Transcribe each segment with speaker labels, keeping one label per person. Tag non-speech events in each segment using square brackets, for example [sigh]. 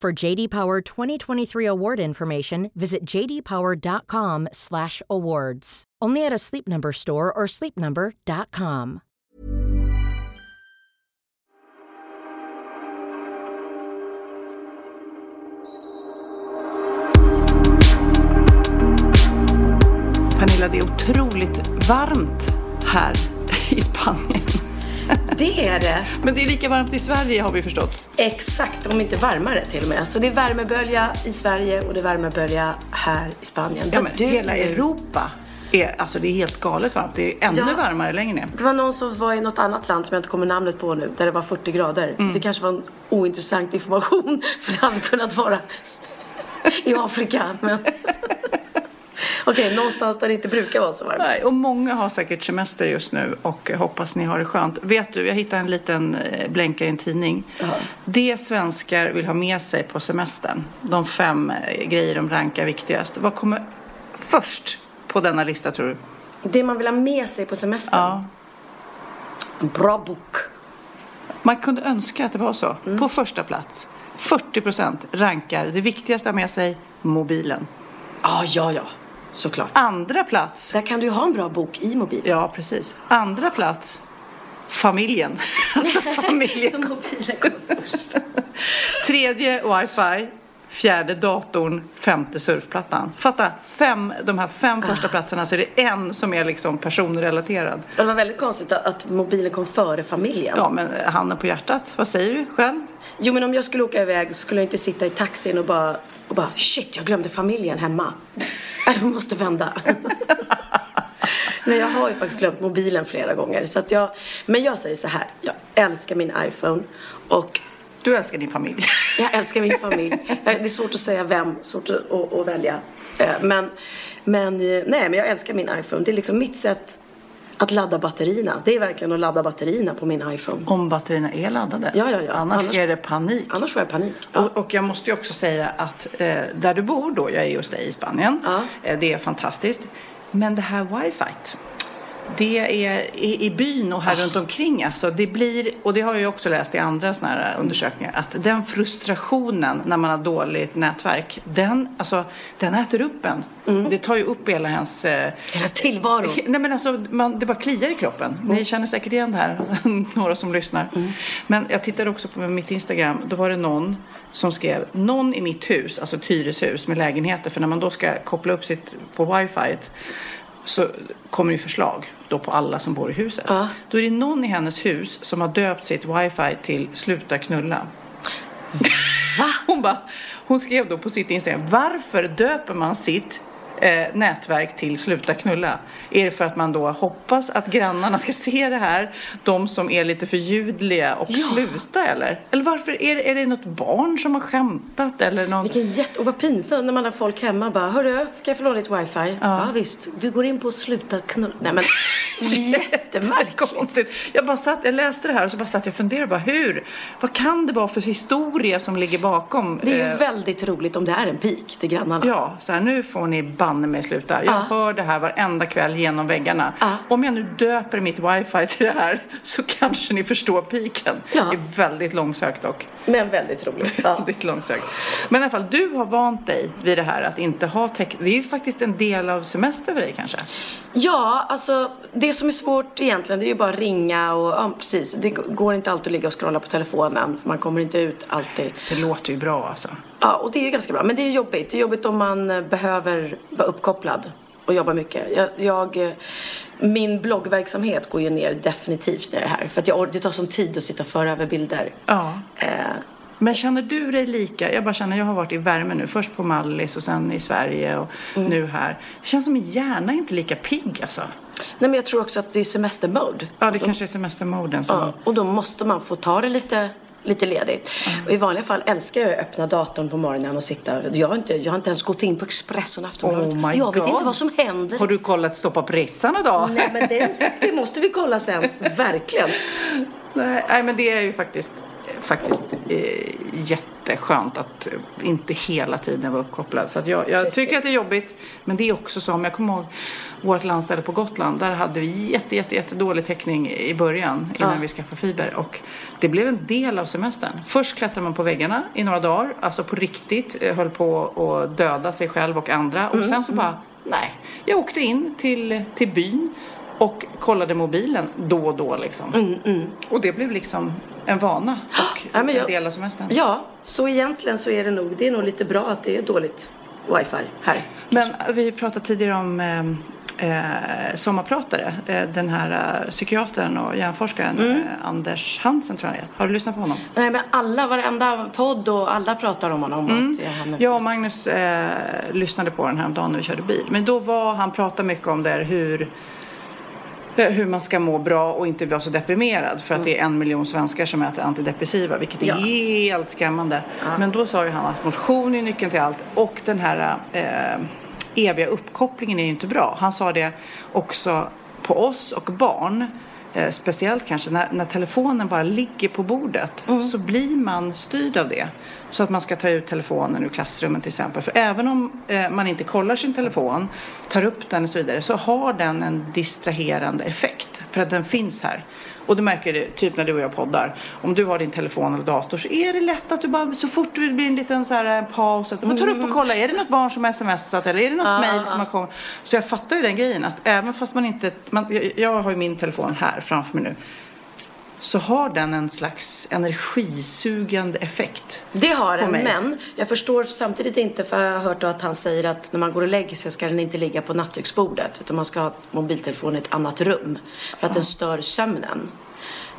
Speaker 1: For JD Power 2023 award information, visit jdpower.com/awards. Only at a Sleep Number store or sleepnumber.com.
Speaker 2: Pernilla, det är otroligt varmt här i Spanien.
Speaker 3: Det är det.
Speaker 2: Men det är lika varmt i Sverige har vi förstått.
Speaker 3: Exakt, om inte varmare till och med. Så det är värmebölja i Sverige och det är värmebölja här i Spanien.
Speaker 2: Ja, men
Speaker 3: Du-
Speaker 2: hela Europa är, alltså det är helt galet varmt. Det är ännu
Speaker 3: Ja.
Speaker 2: varmare längre ner.
Speaker 3: Det var någon som var i något annat land som jag inte kommer namnet på nu, där det var 40 grader.
Speaker 2: Mm.
Speaker 3: Det kanske var en ointressant information, [laughs] för det hade kunnat vara i Afrika. Men... [laughs] [laughs] Okej, någonstans där det inte brukar vara så varmt.
Speaker 2: Nej, och många har säkert semester just nu och hoppas ni har det skönt. Vet du, jag hittade en liten eh, blänkare i en tidning. Det svenskar vill ha med sig på semestern, de fem eh, grejer de rankar viktigast. Vad kommer först på denna lista tror du?
Speaker 3: Det man vill ha med sig på semestern.
Speaker 2: Ja.
Speaker 3: En bra bok.
Speaker 2: Man kunde önska att det var så. På första plats, 40 procent rankar det viktigaste att ha med sig, mobilen.
Speaker 3: Ja, ja, ja. Såklart.
Speaker 2: Andra plats,
Speaker 3: Där kan du ju ha en bra bok i mobilen.
Speaker 2: ja precis. Andra plats, familjen. [laughs] alltså [laughs] familjen.
Speaker 3: Så mobilen kommer först. [laughs]
Speaker 2: Tredje wifi. Fjärde datorn, femte surfplattan. Fatta, fem, de här fem första platserna så är det en som är liksom personrelaterad.
Speaker 3: Det var väldigt konstigt att, att mobilen kom före familjen.
Speaker 2: Ja, men handen på hjärtat, vad säger du själv?
Speaker 3: Jo men om jag skulle åka iväg så skulle jag inte sitta i taxin och bara, och bara shit jag glömde familjen hemma. [laughs] Jag måste vända. Men jag har ju faktiskt glömt mobilen flera gånger. Så att jag, men jag säger så här, jag älskar min iPhone och
Speaker 2: Du älskar din familj. [laughs]
Speaker 3: jag älskar min familj. Det är svårt att säga vem, svårt att, att, att välja. Eh, Men, men, eh, nej, men jag älskar min iPhone. Det är liksom mitt sätt att ladda batterierna. Det är verkligen att ladda batterierna på min iPhone.
Speaker 2: Om batterierna är laddade.
Speaker 3: Ja, ja, ja.
Speaker 2: Annars,
Speaker 3: Annars-
Speaker 2: är det panik.
Speaker 3: Annars får jag panik. Ja.
Speaker 2: Och, och jag måste ju också säga att eh, där du bor då, jag är just dig i Spanien,
Speaker 3: Ja.
Speaker 2: eh, det är fantastiskt. Men det här wifi, det är i, i byn och här
Speaker 3: Ah.
Speaker 2: runt omkring alltså, det blir, och det har jag också läst i andra såna här undersökningar, att den frustrationen när man har dåligt nätverk, den, alltså, den äter upp en.
Speaker 3: Mm.
Speaker 2: Det tar ju upp hela ens eh,
Speaker 3: Hela tillvaro.
Speaker 2: Nej men alltså, man, det bara kliar i kroppen. Ni känner säkert igen det här, [laughs] några som lyssnar. Men jag tittade också på mitt Instagram, då var det någon som skrev någon i mitt hus, alltså ett hyreshus med lägenheter, för när man då ska koppla upp sitt på wifi så kommer det ju förslag då på alla som bor i huset.
Speaker 3: Ja.
Speaker 2: Då är det någon i hennes hus som har döpt sitt wifi till sluta knulla. Va? [laughs] Hon, bara, hon skrev då på sitt Instagram, varför döper man sitt eh, nätverk till sluta knulla? Är det för att man då hoppas att grannarna ska se det här, de som är lite för ljudliga och sluta eller? Eller varför, är, det- är det något barn som har skämtat eller någon?
Speaker 3: Vilken jätte... Och vad pinsamt när man har folk hemma bara Hörru, kan jag få låna ditt wifi? Ja. visst. Du går in på sluta knulla. Nej men [laughs] jättemärkligt.
Speaker 2: Jag, bara satt, jag läste det här och så bara satt jag och funderade bara hur, vad kan det vara för historia som ligger bakom?
Speaker 3: Det är ju
Speaker 2: eh,
Speaker 3: väldigt roligt om det är en pik till grannarna.
Speaker 2: Ja, så här, nu får ni banne banne mig sluta. Jag
Speaker 3: Ja.
Speaker 2: hör det här varenda kväll genom väggarna.
Speaker 3: Ja.
Speaker 2: Om jag nu döper mitt wifi till det här så kanske ni förstår piken.
Speaker 3: Ja.
Speaker 2: Det är väldigt långsökt dock.
Speaker 3: Men väldigt roligt. Ja. [laughs]
Speaker 2: Väldigt långsökt. Men i alla fall, du har vant dig vid det här att inte ha täck... Det är ju faktiskt en del av semester för dig kanske.
Speaker 3: Ja, alltså det som är svårt egentligen det är ju bara att ringa och ja, precis. Det går inte alltid att ligga och scrolla på telefonen för man kommer inte ut alltid.
Speaker 2: Det låter ju bra alltså.
Speaker 3: Ja, och det är ganska bra. Men det är jobbigt. Det är jobbigt om man eh, behöver vara uppkopplad och jobba mycket. Jag, jag, eh, min bloggverksamhet går ju ner definitivt när jag är här. För att jag, det tar sån tid att sitta och föra över bilder.
Speaker 2: Ja.
Speaker 3: Eh,
Speaker 2: Men känner du dig lika? Jag bara känner, jag har varit i värme nu. Först på Mallis och sen i Sverige och
Speaker 3: Mm.
Speaker 2: nu här. Det känns som min hjärna är inte lika pigg alltså.
Speaker 3: nej, men jag tror också att det är semestermode.
Speaker 2: Ja, det kanske är semestermoden som...
Speaker 3: Ja, och då måste man få ta det lite, lite ledigt. Och I vanliga fall älskar jag att öppna datorn på morgonen och sitta. Jag har inte, jag har inte ens gått in på Expressen och Aftonbladet.
Speaker 2: Oh
Speaker 3: jag vet
Speaker 2: God.
Speaker 3: inte vad som händer.
Speaker 2: Har du kollat Stoppa pressarna då?
Speaker 3: Nej, men det, det måste vi kolla sen. Verkligen.
Speaker 2: Nej, men det är ju faktiskt, faktiskt eh, jätteskönt att eh, inte hela tiden vara uppkopplad. Så att jag, jag tycker att det är jobbigt. Men det är också som, jag kommer ihåg vårt landställe på Gotland. Där hade vi jätte, jätte, jätte dålig täckning i början innan
Speaker 3: Ja.
Speaker 2: vi skaffade fiber. Och det blev en del av semestern. Först klättrade man på väggarna i några dagar. Alltså på riktigt. eh, Höll på att döda sig själv och andra. Och sen så bara, nej. Jag åkte in till, till byn och kollade mobilen då och då liksom. Och det blev liksom en vana och [gasps]
Speaker 3: Ja, men jag-
Speaker 2: en del av semestern.
Speaker 3: Ja, så egentligen så är det nog, det är nog lite bra att det är dåligt wifi här.
Speaker 2: Men vi pratade tidigare om eh, eh, sommarpratare. Eh, den här eh, psykiatern och hjärnforskaren
Speaker 3: Mm.
Speaker 2: eh, Anders Hansen tror jag är. Har du lyssnat på honom?
Speaker 3: Nej, men alla, varenda podd och alla pratar om honom. Att jag,
Speaker 2: och Magnus eh, lyssnade på den här dagen när vi körde bil. Men då var han pratade mycket om det här, hur eh, hur man ska må bra och inte vara så deprimerad för att det är en miljon svenskar som äter antidepressiva vilket är
Speaker 3: Ja.
Speaker 2: helt skrämmande. Men då sa ju han att motion är nyckeln till allt och den här eh, eviga uppkopplingen är ju inte bra. Han sa det också på oss och barn. Eh, speciellt kanske när, när telefonen bara ligger på bordet så blir man styrd av det. Så att man ska ta ut telefonen ur klassrummet till exempel. För även om eh, man inte kollar sin telefon, tar upp den och så vidare så har den en distraherande effekt. För att den finns här. Och du märker det typ när du och jag poddar. Om du har din telefon eller dator så är det lätt att du bara så fort det blir en liten så här eh, paus att man tar upp och kollar. Är det något barn som har smsat eller är det något mejl som har kommit? Så jag fattar ju den grejen att även fast man inte, man, jag, jag har ju min telefon här framför mig nu. Så har den en slags energisugande effekt.
Speaker 3: Det har den, men jag förstår samtidigt inte för jag har hört att han säger att när man går och lägger sig ska den inte ligga på nattduksbordet utan man ska ha mobiltelefonen i ett annat rum för att den stör sömnen.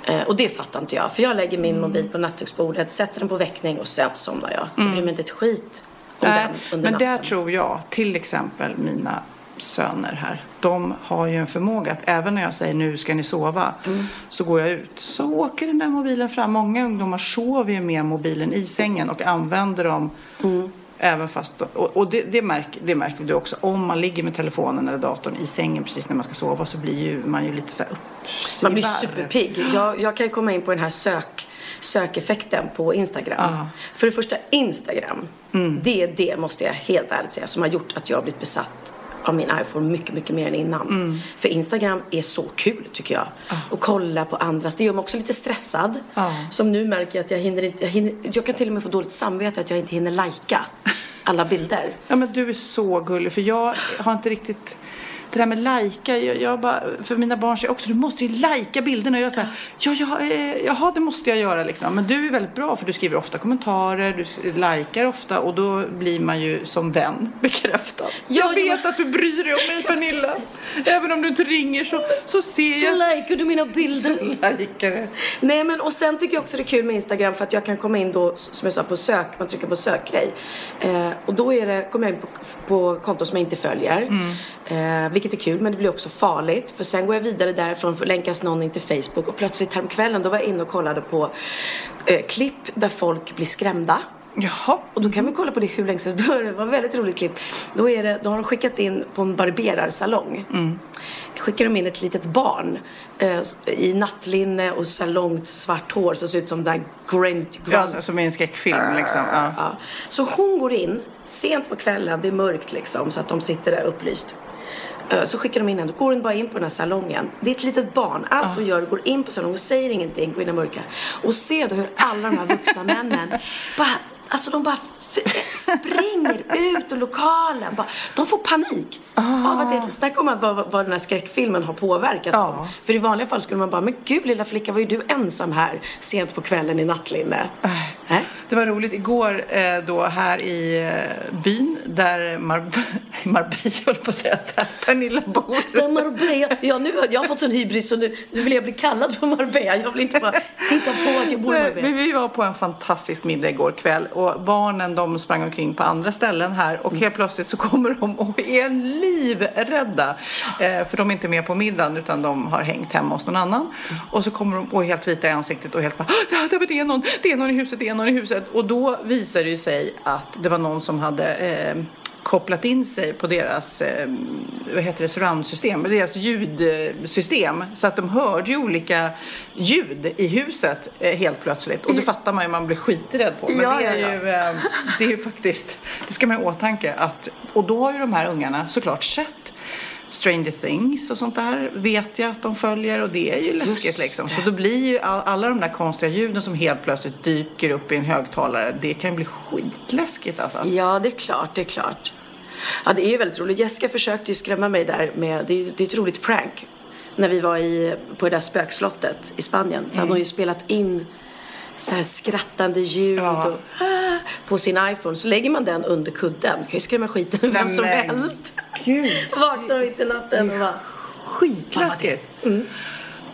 Speaker 3: Eh, och det fattar inte jag, för jag lägger min
Speaker 2: Mm.
Speaker 3: mobil på nattduksbordet, sätter den på väckning och sen somnar jag. Jag bryr mig inte ett skit om
Speaker 2: Nej,
Speaker 3: den under
Speaker 2: men där
Speaker 3: natten.
Speaker 2: tror jag, till exempel mina söner här, de har ju en förmåga att även när jag säger nu ska ni sova,
Speaker 3: Mm.
Speaker 2: så går jag ut. Så åker den där mobilen fram. Många ungdomar sover ju med mobilen i sängen och använder dem
Speaker 3: Mm.
Speaker 2: Även fast, och, och det, det, märker, det märker du också. Om man ligger med telefonen eller datorn i sängen precis när man ska sova så blir ju man ju lite så här
Speaker 3: Man blir superpigg. Jag, jag kan ju komma in på den här sök, sökeffekten på Instagram.
Speaker 2: Mm.
Speaker 3: För det första, Instagram. Det är det, måste jag helt ärligt säga, som har gjort att jag har blivit besatt av min iPhone mycket, mycket mer än innan.
Speaker 2: Mm.
Speaker 3: För Instagram är så kul tycker jag. Och kolla på andras. Det gör mig också lite stressad.
Speaker 2: Ja.
Speaker 3: Som nu märker jag att jag hinner inte, jag, hinner, jag kan till och med få dåligt samvete att jag inte hinner lajka alla bilder. [laughs]
Speaker 2: Ja men du är så gullig för jag har inte riktigt det där med lajka, jag, jag bara, för mina barn säger också du måste ju lajka bilderna och jag säger ja, ja, eh, jaha det måste jag göra liksom. Men du är väldigt bra för du skriver ofta kommentarer, du lajkar ofta och då blir man ju som vän [laughs] bekräftad.
Speaker 3: Ja,
Speaker 2: jag vet
Speaker 3: ja.
Speaker 2: att du bryr dig om mig Pernilla. Även om du inte ringer så, så ser
Speaker 3: Så
Speaker 2: jag
Speaker 3: lajkar du mina bilder. [laughs]
Speaker 2: så det.
Speaker 3: Nej men och sen tycker jag också det är kul med Instagram för att jag kan komma in då som jag sa på sök, man trycker på sökgrej. Eh, och då är det, kommer jag in på, på konton som jag inte följer. Eh, vilket är kul men det blir också farligt för sen går jag vidare därifrån för länkas någon in till Facebook och plötsligt häromkvällen då var jag inne och kollade på eh, klipp där folk blir skrämda.
Speaker 2: Jaha.
Speaker 3: Och då kan vi kolla på det hur länge som. [laughs] Det var ett väldigt roligt klipp. Då, är det, då har de skickat in på en barberarsalong.
Speaker 2: Mm.
Speaker 3: Skickar de in ett litet barn eh, i nattlinne och så långt svart hår som ser ut som den Grant,
Speaker 2: Ja, som i en skräckfilm liksom. Ja.
Speaker 3: Ja. Så hon går in sent på kvällen, det är mörkt liksom så att de sitter där upplyst. Eh, Så skickar de in henne, då går hon bara in på den här salongen. Det är ett litet barn, allt hon gör går in på salongen och säger ingenting, går in i mörka. Och ser då hur alla de här vuxna männen bara, alltså de bara springer ut ur lokalen. Bara, de får panik. Av att det, snacka om att vad, vad den här skräckfilmen har påverkat
Speaker 2: Ja.
Speaker 3: dem. För i vanliga fall skulle man bara, men gud lilla flicka, var är du ensam här sent på kvällen i nattlinne? Nej.
Speaker 2: Det var roligt igår eh, då här i eh, byn där Mar- [laughs] Marbella höll på att säga där Pernilla bor.
Speaker 3: Ja, Marbella. Ja, nu har jag fått sån hybris så nu, nu vill jag bli kallad för Marbella. Jag vill inte bara hitta på att jag bor i Marbella.
Speaker 2: Men vi var på en fantastisk middag igår kväll och barnen de sprang omkring på andra ställen här och helt plötsligt så kommer de och är livrädda. Eh, för de är inte med på middagen utan de har hängt hemma hos någon annan. Och så kommer de och är helt vita i ansiktet och helt bara "Ah, det, det är någon, det är någon i huset, det är någon i huset. Och då visar det ju sig att det var någon som hade eh, kopplat in sig på deras eh, vad heter det, surroundsystem, deras ljudsystem. Så att de hörde ju olika ljud i huset eh, helt plötsligt. Och det fattar man ju, man blir skiträdd på. Men
Speaker 3: Ja,
Speaker 2: det, är
Speaker 3: ja, ja.
Speaker 2: Ju, eh, det är ju faktiskt, det ska man ha i åtanke. Att, och då har ju de här ungarna såklart sett Stranger Things och sånt där vet jag att de följer och det är ju läskigt liksom. Så då blir ju all, alla de där konstiga ljuden som helt plötsligt dyker upp i en högtalare, det kan ju bli skitläskigt alltså.
Speaker 3: Ja, det är klart, det är klart. Ja, det är ju väldigt roligt. Jessica försökte ju skrämma mig där med, det är, det är ett roligt prank. När vi var i, på det där spökslottet i Spanien så hade hon ju spelat in så här skrattande ljud
Speaker 2: Ja.
Speaker 3: och, ah, på sin iPhone. Så lägger man den under kudden. kan ju skrämma skiten ur vem som
Speaker 2: men
Speaker 3: helst.
Speaker 2: Gud.
Speaker 3: Vaknar mitt i natten och bara...
Speaker 2: Skitläskigt.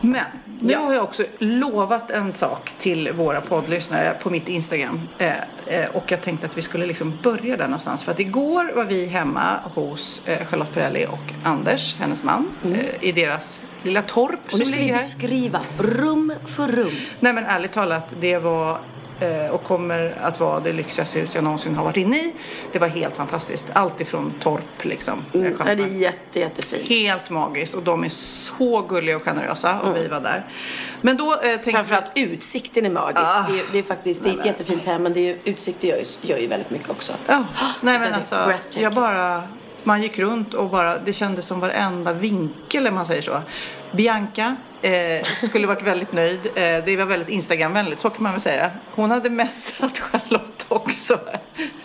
Speaker 2: Men nu har jag också lovat en sak till våra poddlyssnare på mitt Instagram. Eh, eh, och jag tänkte att vi skulle liksom börja där någonstans. För att igår var vi hemma hos eh, Charlotte Perrelli och Anders, hennes man, eh, i deras lilla torp
Speaker 3: Och nu ska vi beskriva rum för rum.
Speaker 2: Nej men ärligt talat, det var eh, och kommer att vara det lyxigaste hus jag någonsin har varit inne i. Det var helt fantastiskt. Allt ifrån torp liksom.
Speaker 3: Mm, det är jätte, jättefint.
Speaker 2: Helt magiskt och de är så gulliga och generösa och vi var där. Men då eh, tänkte
Speaker 3: Framförallt utsikten är magisk.
Speaker 2: Ah.
Speaker 3: Det, är, det är faktiskt det är ett jättefint hem men det är, utsikten gör ju, gör ju väldigt mycket också.
Speaker 2: Ja, nej men alltså jag bara man gick runt och bara det kändes som varenda vinkel om man säger så. Bianca eh, skulle varit väldigt nöjd. Eh, det var väldigt Instagramvänligt, så kan man väl säga. Hon hade messat [laughs] Charlotte också.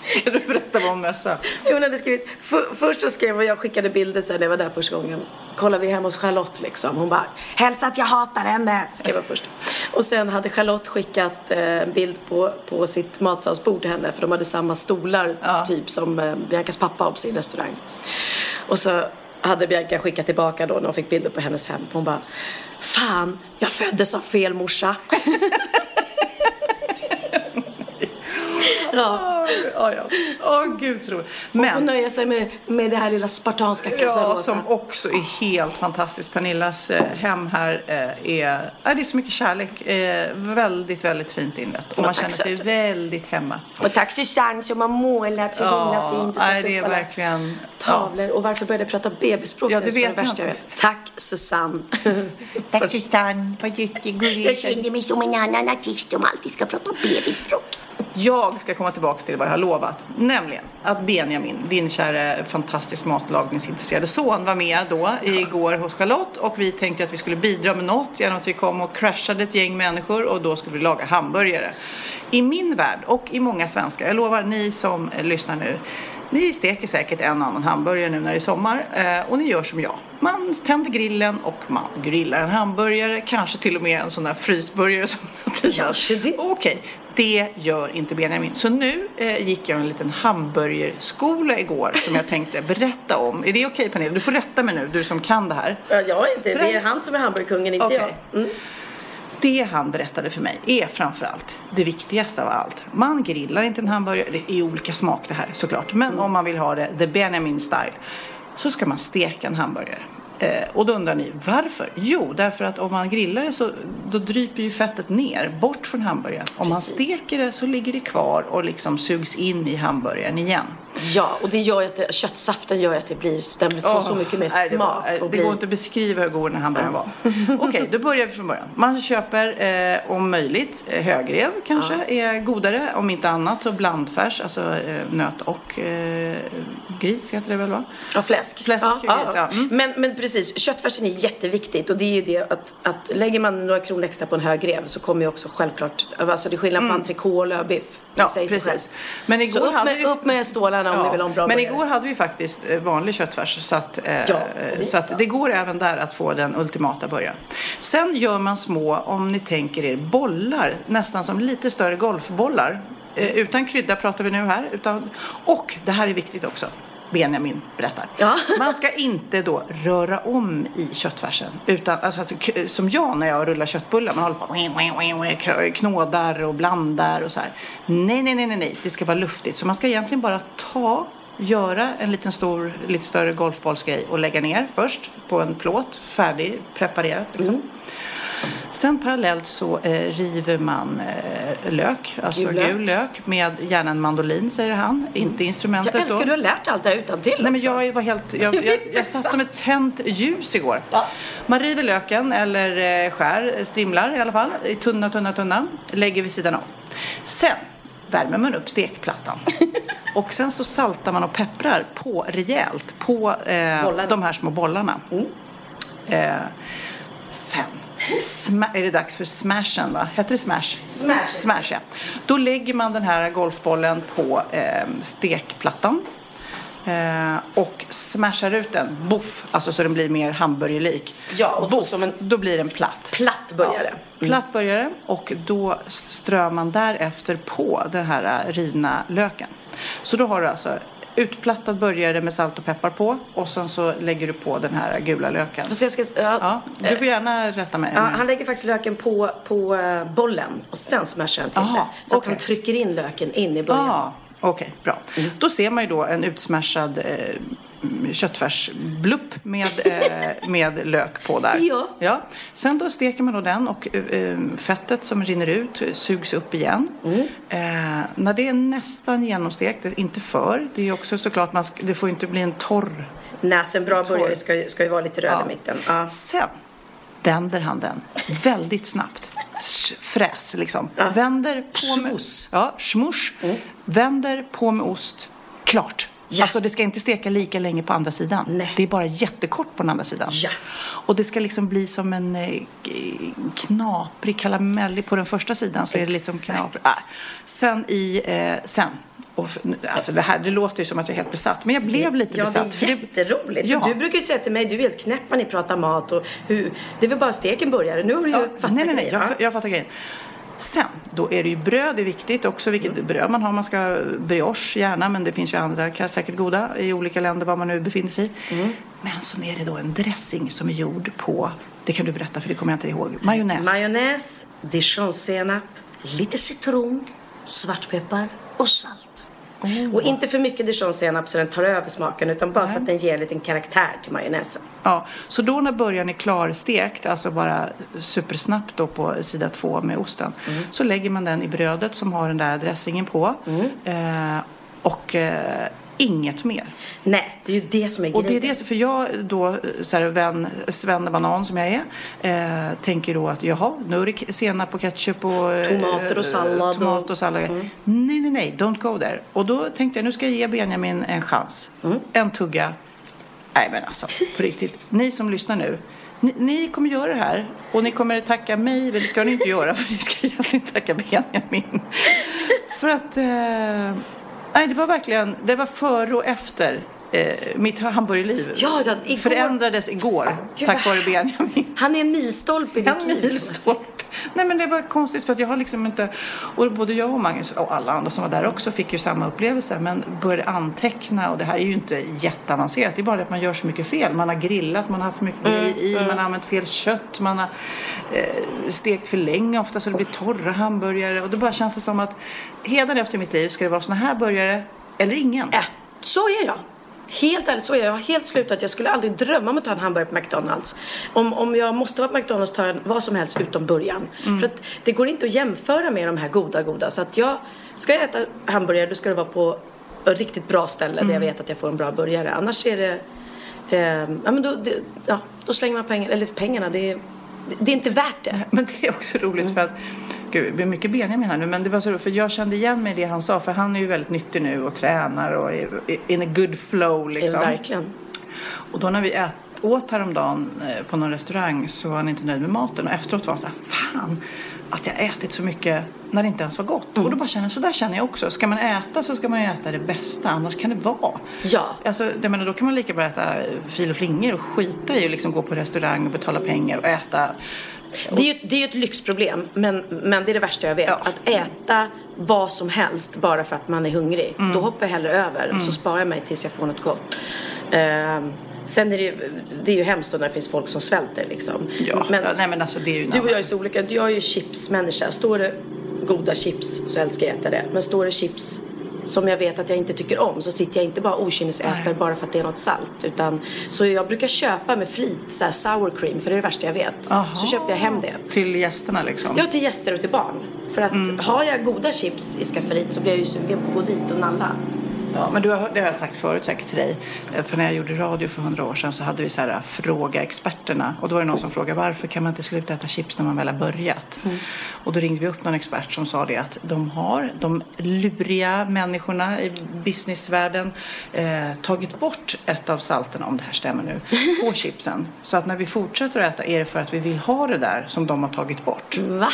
Speaker 2: Ska du berätta vad hon messade?
Speaker 3: Hon hade skrivit, för, först så skrev hon, jag skickade bilder sen när jag var där första gången. Kollar vi hemma hos Charlotte liksom. Hon bara, hälsa att jag hatar henne, skrev jag först. Och sen hade Charlotte skickat eh, en bild på, på sitt matsalsbord till henne för de hade samma stolar
Speaker 2: Ja.
Speaker 3: typ som eh, Biancas pappa har på sin restaurang. Och så hade Bianca skickat tillbaka då när hon fick bilder på hennes hem. Hon bara, fan, jag föddes av fel morsa. [laughs] ja.
Speaker 2: Ja, ja. Åh, gud så roligt.
Speaker 3: Hon får
Speaker 2: Men
Speaker 3: nöja sig med, med det här lilla spartanska
Speaker 2: Ja,
Speaker 3: Casarosa.
Speaker 2: som också är helt fantastiskt. Pernillas eh, hem här eh, är, ja, det är så mycket kärlek. Eh, väldigt, väldigt fint inrett. Och
Speaker 3: Ja,
Speaker 2: man känner sig
Speaker 3: så
Speaker 2: väldigt hemma.
Speaker 3: Och tack Susanne som har målat så himla fint och
Speaker 2: nej, det är
Speaker 3: upp alla
Speaker 2: verkligen... Ja.
Speaker 3: tavlor. Och varför började jag prata bebisspråk?
Speaker 2: Ja,
Speaker 3: nu,
Speaker 2: det
Speaker 3: är
Speaker 2: vet jag
Speaker 3: värsta
Speaker 2: inte.
Speaker 3: vet. Tack Susanne. [laughs]
Speaker 2: Tack Susanne, vad jättegulligt.
Speaker 4: Jag känner mig som en annan artist som alltid ska prata bebisspråk.
Speaker 2: Jag ska komma tillbaka till vad jag har lovat. Nämligen att Benjamin, din kära fantastiskt matlagningsintresserade son, var med då igår hos Charlotte och vi tänkte att vi skulle bidra med något genom att vi kom och crashade ett gäng människor och då skulle vi laga hamburgare. I min värld och i många svenskar, jag lovar ni som lyssnar nu, ni steker säkert en annan hamburgare nu när det är sommar eh, och ni gör som jag. Man tänder grillen och man grillar en hamburgare, kanske till och med en sån där frysburgare som
Speaker 3: Kanske det.
Speaker 2: Okej, det gör inte Benjamin. Så nu eh, gick jag en liten hamburgerskola igår som jag tänkte berätta om. Är det okej Pernilla? Du får rätta mig nu, du som kan det här.
Speaker 3: Ja, jag är inte.
Speaker 2: För
Speaker 3: Det är han som är hamburgerkungen, inte
Speaker 2: Okej.
Speaker 3: jag. Mm.
Speaker 2: Det han berättade för mig är framförallt det viktigaste av allt. Man grillar inte en hamburgare, det är olika smak det här såklart. Men om man vill ha det the Benjamin style så ska man steka en hamburgare. Eh, och då undrar ni varför? Jo, därför att om man grillar det så då dryper ju fettet ner bort från hamburgaren. Om man
Speaker 3: Precis.
Speaker 2: steker det så ligger det kvar och liksom sugs in i hamburgaren igen.
Speaker 3: Ja, och det gör att det, köttsaften gör att det blir, den får så
Speaker 2: Åh,
Speaker 3: mycket mer
Speaker 2: nej, det var-
Speaker 3: smak. och
Speaker 2: Det
Speaker 3: blir,
Speaker 2: går inte att beskriva hur god den här hamburgaren var. [laughs] Okej, då börjar vi från början. Man köper eh, om möjligt eh, högrev kanske är godare. Om inte annat så blandfärs, alltså eh, nöt och eh, gris heter det väl va?
Speaker 3: Ja, fläsk.
Speaker 2: Fläsk,
Speaker 3: ja,
Speaker 2: gris, ja. Mm.
Speaker 3: Men, men precis, köttfärsen är jätteviktigt och det är ju det att, att lägger man några kronor extra på en hög rev så kommer ju också självklart, alltså det är skillnad på entrecote och lövbiff.
Speaker 2: Mm. Ja, precis. Men igår
Speaker 3: så upp
Speaker 2: hade
Speaker 3: med,
Speaker 2: vi-
Speaker 3: upp med stålarna om ni vill ha en bra
Speaker 2: men igår hade vi faktiskt eh, vanlig köttfärs så att, eh,
Speaker 3: Ja, det-
Speaker 2: så att det går även där att få den ultimata burgaren. Sen gör man små, om ni tänker er, bollar, nästan som lite större golfbollar. Eh, utan krydda pratar vi nu här. Utan, och det här är viktigt också. Benjamin berättar.
Speaker 3: Ja. [laughs]
Speaker 2: Man ska inte då röra om i köttfärsen. Utan, alltså, alltså, som jag när jag rullar köttbullar. Man håller på knådar och blandar och så här. Nej, nej, nej, nej, nej. Det ska vara luftigt. Så man ska egentligen bara ta, göra en liten stor, lite större golfbollsgrej och lägga ner först på en plåt. Färdig, preparerat liksom. Sen parallellt så eh, river man eh, lök, alltså
Speaker 3: Gul
Speaker 2: gul
Speaker 3: lök.
Speaker 2: lök. med gärna en mandolin säger han, inte instrumentet
Speaker 3: Jag älskar
Speaker 2: då.
Speaker 3: du har lärt allt det här utan till
Speaker 2: Nej, men jag var helt, [laughs] jag, jag, jag satt som ett tänt ljus igår.
Speaker 3: Ja.
Speaker 2: Man river löken eller eh, skär, strimlar i alla fall, i tunna, tunna, tunna. Lägger vid sidan av. Sen värmer man upp stekplattan. [laughs] och sen så saltar man och pepprar på rejält på eh, de här små bollarna.
Speaker 3: Mm.
Speaker 2: Eh, sen sma- är det dags för smashen va? Heter det smash?
Speaker 3: Smash.
Speaker 2: Smash ja. Då lägger man den här golfbollen på eh, stekplattan. Eh, och smashar ut den, boff, alltså så den blir mer hamburgerlik.
Speaker 3: Ja, och då som en-
Speaker 2: då blir den platt.
Speaker 3: Platt burgare.
Speaker 2: Ja, platt burgare och då strör man därefter på den här äh, rivna löken. Så då har du alltså utplattad burgare med salt och peppar på och sen så lägger du på den här gula löken.
Speaker 3: Fast jag ska, ja,
Speaker 2: Ja, du får gärna rätta mig.
Speaker 3: Ja, han lägger faktiskt löken på, på eh, bollen och sen smashar han till
Speaker 2: Aha,
Speaker 3: det. Så att
Speaker 2: okej.
Speaker 3: han trycker in löken in i början.
Speaker 2: Ah, Okej, bra. Då ser man ju då en utsmashad eh, köttfärsblupp med, eh, [laughs] med lök på där.
Speaker 3: Ja.
Speaker 2: ja. Sen då steker man då den och eh, fettet som rinner ut sugs upp igen. Eh, när det är nästan genomstekt, inte för, det är också såklart, man det får inte bli en torr.
Speaker 3: Nej, en bra burgare ska, ska ju vara lite röd
Speaker 2: Ja.
Speaker 3: i mitten. Ja.
Speaker 2: Sen vänder han den väldigt snabbt. Fräs liksom. Vänder på med...
Speaker 3: Schmuss.
Speaker 2: Ja, smush. Vänder på med ost. Klart.
Speaker 3: Ja.
Speaker 2: Alltså det ska inte steka lika länge på andra sidan.
Speaker 3: Nej.
Speaker 2: Det är bara jättekort på den andra sidan.
Speaker 3: Ja.
Speaker 2: Och det ska liksom bli som en eh, knaprig karamellig på den första sidan så är det liksom
Speaker 3: Exakt.
Speaker 2: knaprig. Ah. Sen i, eh, sen. Och, alltså det här, det låter ju som att jag är helt besatt. Men jag blev lite
Speaker 3: ja,
Speaker 2: besatt.
Speaker 3: det
Speaker 2: för
Speaker 3: är jätteroligt.
Speaker 2: Ja.
Speaker 3: Du brukar ju säga till mig, du är helt knäpp när ni pratar mat och hur, det är väl bara stek en burgare. Nu har du ju
Speaker 2: Ja,
Speaker 3: fattat
Speaker 2: nej, nej, nej, jag,
Speaker 3: Ja.
Speaker 2: jag fattar grejen. Sen, då är det ju bröd, det är viktigt också vilket bröd man har. Man ska ha brioche gärna, men det finns ju andra säkert goda i olika länder var man nu befinner sig. Men så är det då en dressing som är gjord på, det kan du berätta för det kommer jag inte ihåg, majonnäs.
Speaker 3: Majonnäs, dijonsenap, lite citron, svartpeppar och salt.
Speaker 2: Oh.
Speaker 3: Och inte för mycket dijonsenap så den tar över smaken utan bara så att den ger en liten karaktär till majonnäsen.
Speaker 2: Ja, så då när början är klarstekt, alltså bara supersnabbt då på sida två med osten, så lägger man den i brödet som har den där dressingen på. Eh, och eh, inget mer.
Speaker 3: Nej, det är ju det som är
Speaker 2: Och det är
Speaker 3: grejen.
Speaker 2: det, för jag då, så här, vän, svennebanan som jag är, eh, tänker då att jaha, nu är det senap och ketchup och eh,
Speaker 3: Tomater och sallad
Speaker 2: Tomat
Speaker 3: och-
Speaker 2: sallad. Nej, nej, nej, don't go there. Och då tänkte jag, nu ska jag ge Benjamin en chans. En tugga. Nej, men alltså, på riktigt. Ni som lyssnar nu, ni, ni kommer göra det här och ni kommer tacka mig, det ska ni inte göra [laughs] för ni ska egentligen tacka Benjamin. för att, eh, nej det var verkligen, det var före och efter eh, mitt hamburgerliv.
Speaker 3: Ja, ja, igår-
Speaker 2: Förändrades igår
Speaker 3: Gud,
Speaker 2: tack vare Benjamin.
Speaker 3: Han är en milstolpe i ditt liv.
Speaker 2: milstolpe. Nej men det var konstigt för att jag har liksom inte, och både jag och Magnus och alla andra som var där också fick ju samma upplevelse men började anteckna och det här är ju inte jätteavancerat. Det är bara det att man gör så mycket fel. Man har grillat, man har haft för mycket grejer i, man har använt fel kött, man har eh, stekt för länge ofta så det blir torra hamburgare och då bara känns det som att efter mitt liv ska det vara såna här burgare eller ingen.
Speaker 3: Äh, så är jag. Helt ärligt så är jag. Jag har helt slutat. Jag skulle aldrig drömma om att ta en hamburgare på McDonalds. Om, om jag måste vara på McDonalds tar jag vad som helst utom burgaren. För att det går inte att jämföra med de här goda, goda. Så att jag, ska jag äta hamburgare då ska det vara på ett riktigt bra ställe där jag vet att jag får en bra burgare. Annars är det, eh, ja, men då, det, ja, då slänger man pengar, eller pengarna. Det, är- det är inte värt det.
Speaker 2: Men det är också roligt för att Det blir mycket Benjamin här nu, men det var så roligt för jag kände igen mig i det han sa för han är ju väldigt nyttig nu och tränar och är in a good flow liksom.
Speaker 3: Verkligen.
Speaker 2: Och då när vi ät, åt häromdagen eh, på någon restaurang så var han inte nöjd med maten och efteråt var han så här, fan att jag ätit så mycket när det inte ens var gott.
Speaker 3: Mm.
Speaker 2: Och då bara känner jag, så där känner jag också. Ska man äta så ska man ju äta det bästa, annars kan det vara.
Speaker 3: Ja.
Speaker 2: Alltså, jag menar, då kan man lika bra äta fil och flingor och skita i att liksom gå på restaurang och betala pengar och äta.
Speaker 3: Det är ju det är ett lyxproblem, men, men det är det värsta jag vet.
Speaker 2: Ja.
Speaker 3: Att äta vad som helst bara för att man är hungrig.
Speaker 2: Mm.
Speaker 3: Då hoppar jag hellre över, så sparar jag mig tills jag får något gott. Ehm, sen är det ju, det är ju hemskt då när det finns folk som svälter liksom.
Speaker 2: Ja, ja, nej men alltså det är ju
Speaker 3: du och jag är så olika. Jag är ju chipsmänniska. Står det goda chips så älskar jag äta det. Men står det chips som jag vet att jag inte tycker om så sitter jag inte bara okynnesäter bara för att det är något salt. Utan, så jag brukar köpa med flit så här sour cream för det är det värsta jag vet.
Speaker 2: Aha.
Speaker 3: Så köper jag hem det.
Speaker 2: Till gästerna liksom.
Speaker 3: Ja, till gäster och till barn. För att
Speaker 2: Mm.
Speaker 3: har jag goda chips i skafferiet så blir jag ju sugen på att gå dit och nalla.
Speaker 2: Ja, men du har, det har jag sagt förut säkert till dig. Eh, För när jag gjorde radio för hundra år sedan så hade vi så här fråga experterna. Och då var det någon som frågade varför kan man inte sluta äta chips när man väl har börjat? Och då ringde vi upp någon expert som sa det att de har, de luriga människorna i businessvärlden, eh, tagit bort ett av salterna, om det här stämmer nu, på [laughs] chipsen. Så att när vi fortsätter att äta är det för att vi vill ha det där som de har tagit bort.
Speaker 3: Va?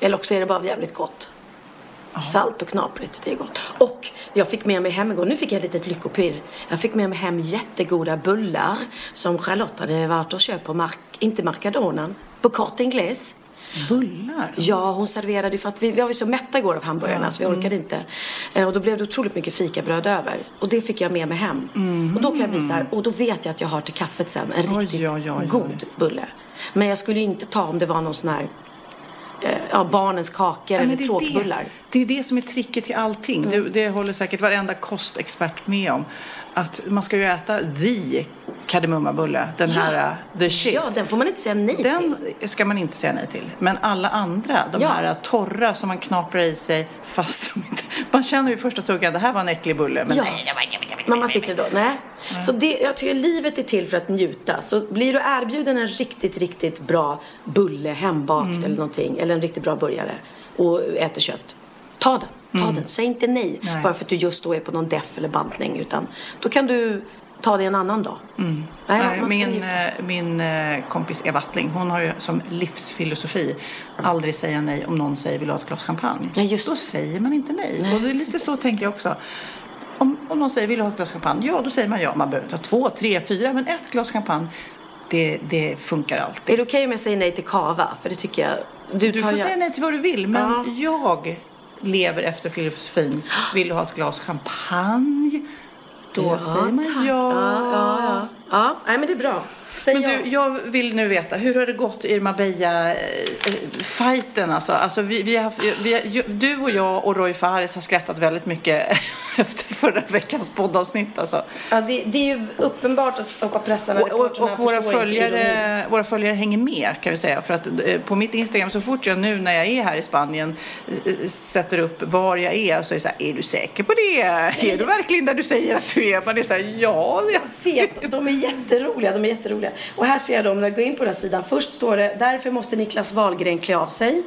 Speaker 3: Eller också är det bara jävligt gott. Salt och knaprigt, det är gott. Och jag fick med mig hem igår, nu fick jag ett litet lyckopirr. Jag fick med mig hem jättegoda bullar som Charlotte hade varit och köpt på, Mark, inte Marcadonan, på Corte Inglés.
Speaker 2: Bullar?
Speaker 3: Ja, hon serverade ju för att vi, vi var ju så mätta igår av hamburgarna så vi
Speaker 2: Mm.
Speaker 3: orkade inte. Eh, Och då blev det otroligt mycket fikabröd över. Och det fick jag med mig hem. Och då kan jag bli så här, och då vet jag att jag har till kaffet sen en riktigt
Speaker 2: oj, oj, oj.
Speaker 3: god bulle. Men jag skulle inte ta om det var någon sån här, ja, barnens kakor
Speaker 2: Ja,
Speaker 3: eller
Speaker 2: det
Speaker 3: tråkbullar.
Speaker 2: Det, det är det som är tricket till allting. Det, det håller säkert varenda kostexpert med om. Att man ska ju äta the kardemummabulle, den
Speaker 3: Ja.
Speaker 2: här uh, the shit.
Speaker 3: Ja, den får man inte säga nej till.
Speaker 2: Den ska man inte säga nej till. Men alla andra, de
Speaker 3: Ja.
Speaker 2: här torra som man knaprar i sig fast de inte... Man känner ju första tuggan, det här var en äcklig bulle. Men
Speaker 3: Ja.
Speaker 2: nej,
Speaker 3: Men man sitter då, nej. Så det, jag tycker livet är till för att njuta. Så blir du erbjuden en riktigt, riktigt bra bulle hembakt
Speaker 2: Mm.
Speaker 3: eller någonting, eller en riktigt bra burgare och äter kött. Ta den, ta den. Säg inte nej,
Speaker 2: Mm. Nej.
Speaker 3: bara för att du just då är på någon deff eller bantning. Utan då kan du ta det en annan dag. Nej,
Speaker 2: Nej, min, eh, min eh, kompis Eva Attling, hon har ju som livsfilosofi aldrig säga nej om någon säger vill du ha ett glas champagne.
Speaker 3: Ja, just
Speaker 2: Då säger man inte nej. Och det är lite så tänker jag också. Om, om någon säger vill du ha ett glas champagne? Ja, då säger man ja. Man behöver ta två, tre, fyra, men ett glas champagne, det, det funkar alltid.
Speaker 3: Är det okej om jag säger nej till kava? För det tycker jag... Du,
Speaker 2: Du får
Speaker 3: jag-
Speaker 2: säga nej till vad du vill, men jag lever efter filosofin. Vill du ha ett glas champagne? Då säger man
Speaker 3: tack.
Speaker 2: ja.
Speaker 3: Ja, ja, ja. ja nej, men det är bra. Säg
Speaker 2: Men
Speaker 3: ja.
Speaker 2: du, jag vill nu veta, hur har det gått i Marbella-fighten? Alltså? Alltså, vi, vi har, vi har, du och jag och Roy Fares har skrattat väldigt mycket [laughs] efter förra veckans poddavsnitt. Alltså.
Speaker 3: Ja, det, det är ju uppenbart att stoppa pressarna.
Speaker 2: Och, och, och våra, följare, våra följare hänger med kan vi säga. För att eh, på mitt Instagram så fort jag nu när jag är här i Spanien eh, sätter upp var jag är så är det så här, är du säker på det? Är du verkligen där du säger att du är? Man är så här, ja. Jag
Speaker 3: vet, de är jätteroliga, de är jätteroliga. Och här ser jag dem, när jag går in på den här sidan. Först står det, därför måste Niklas Wahlgren klä av sig.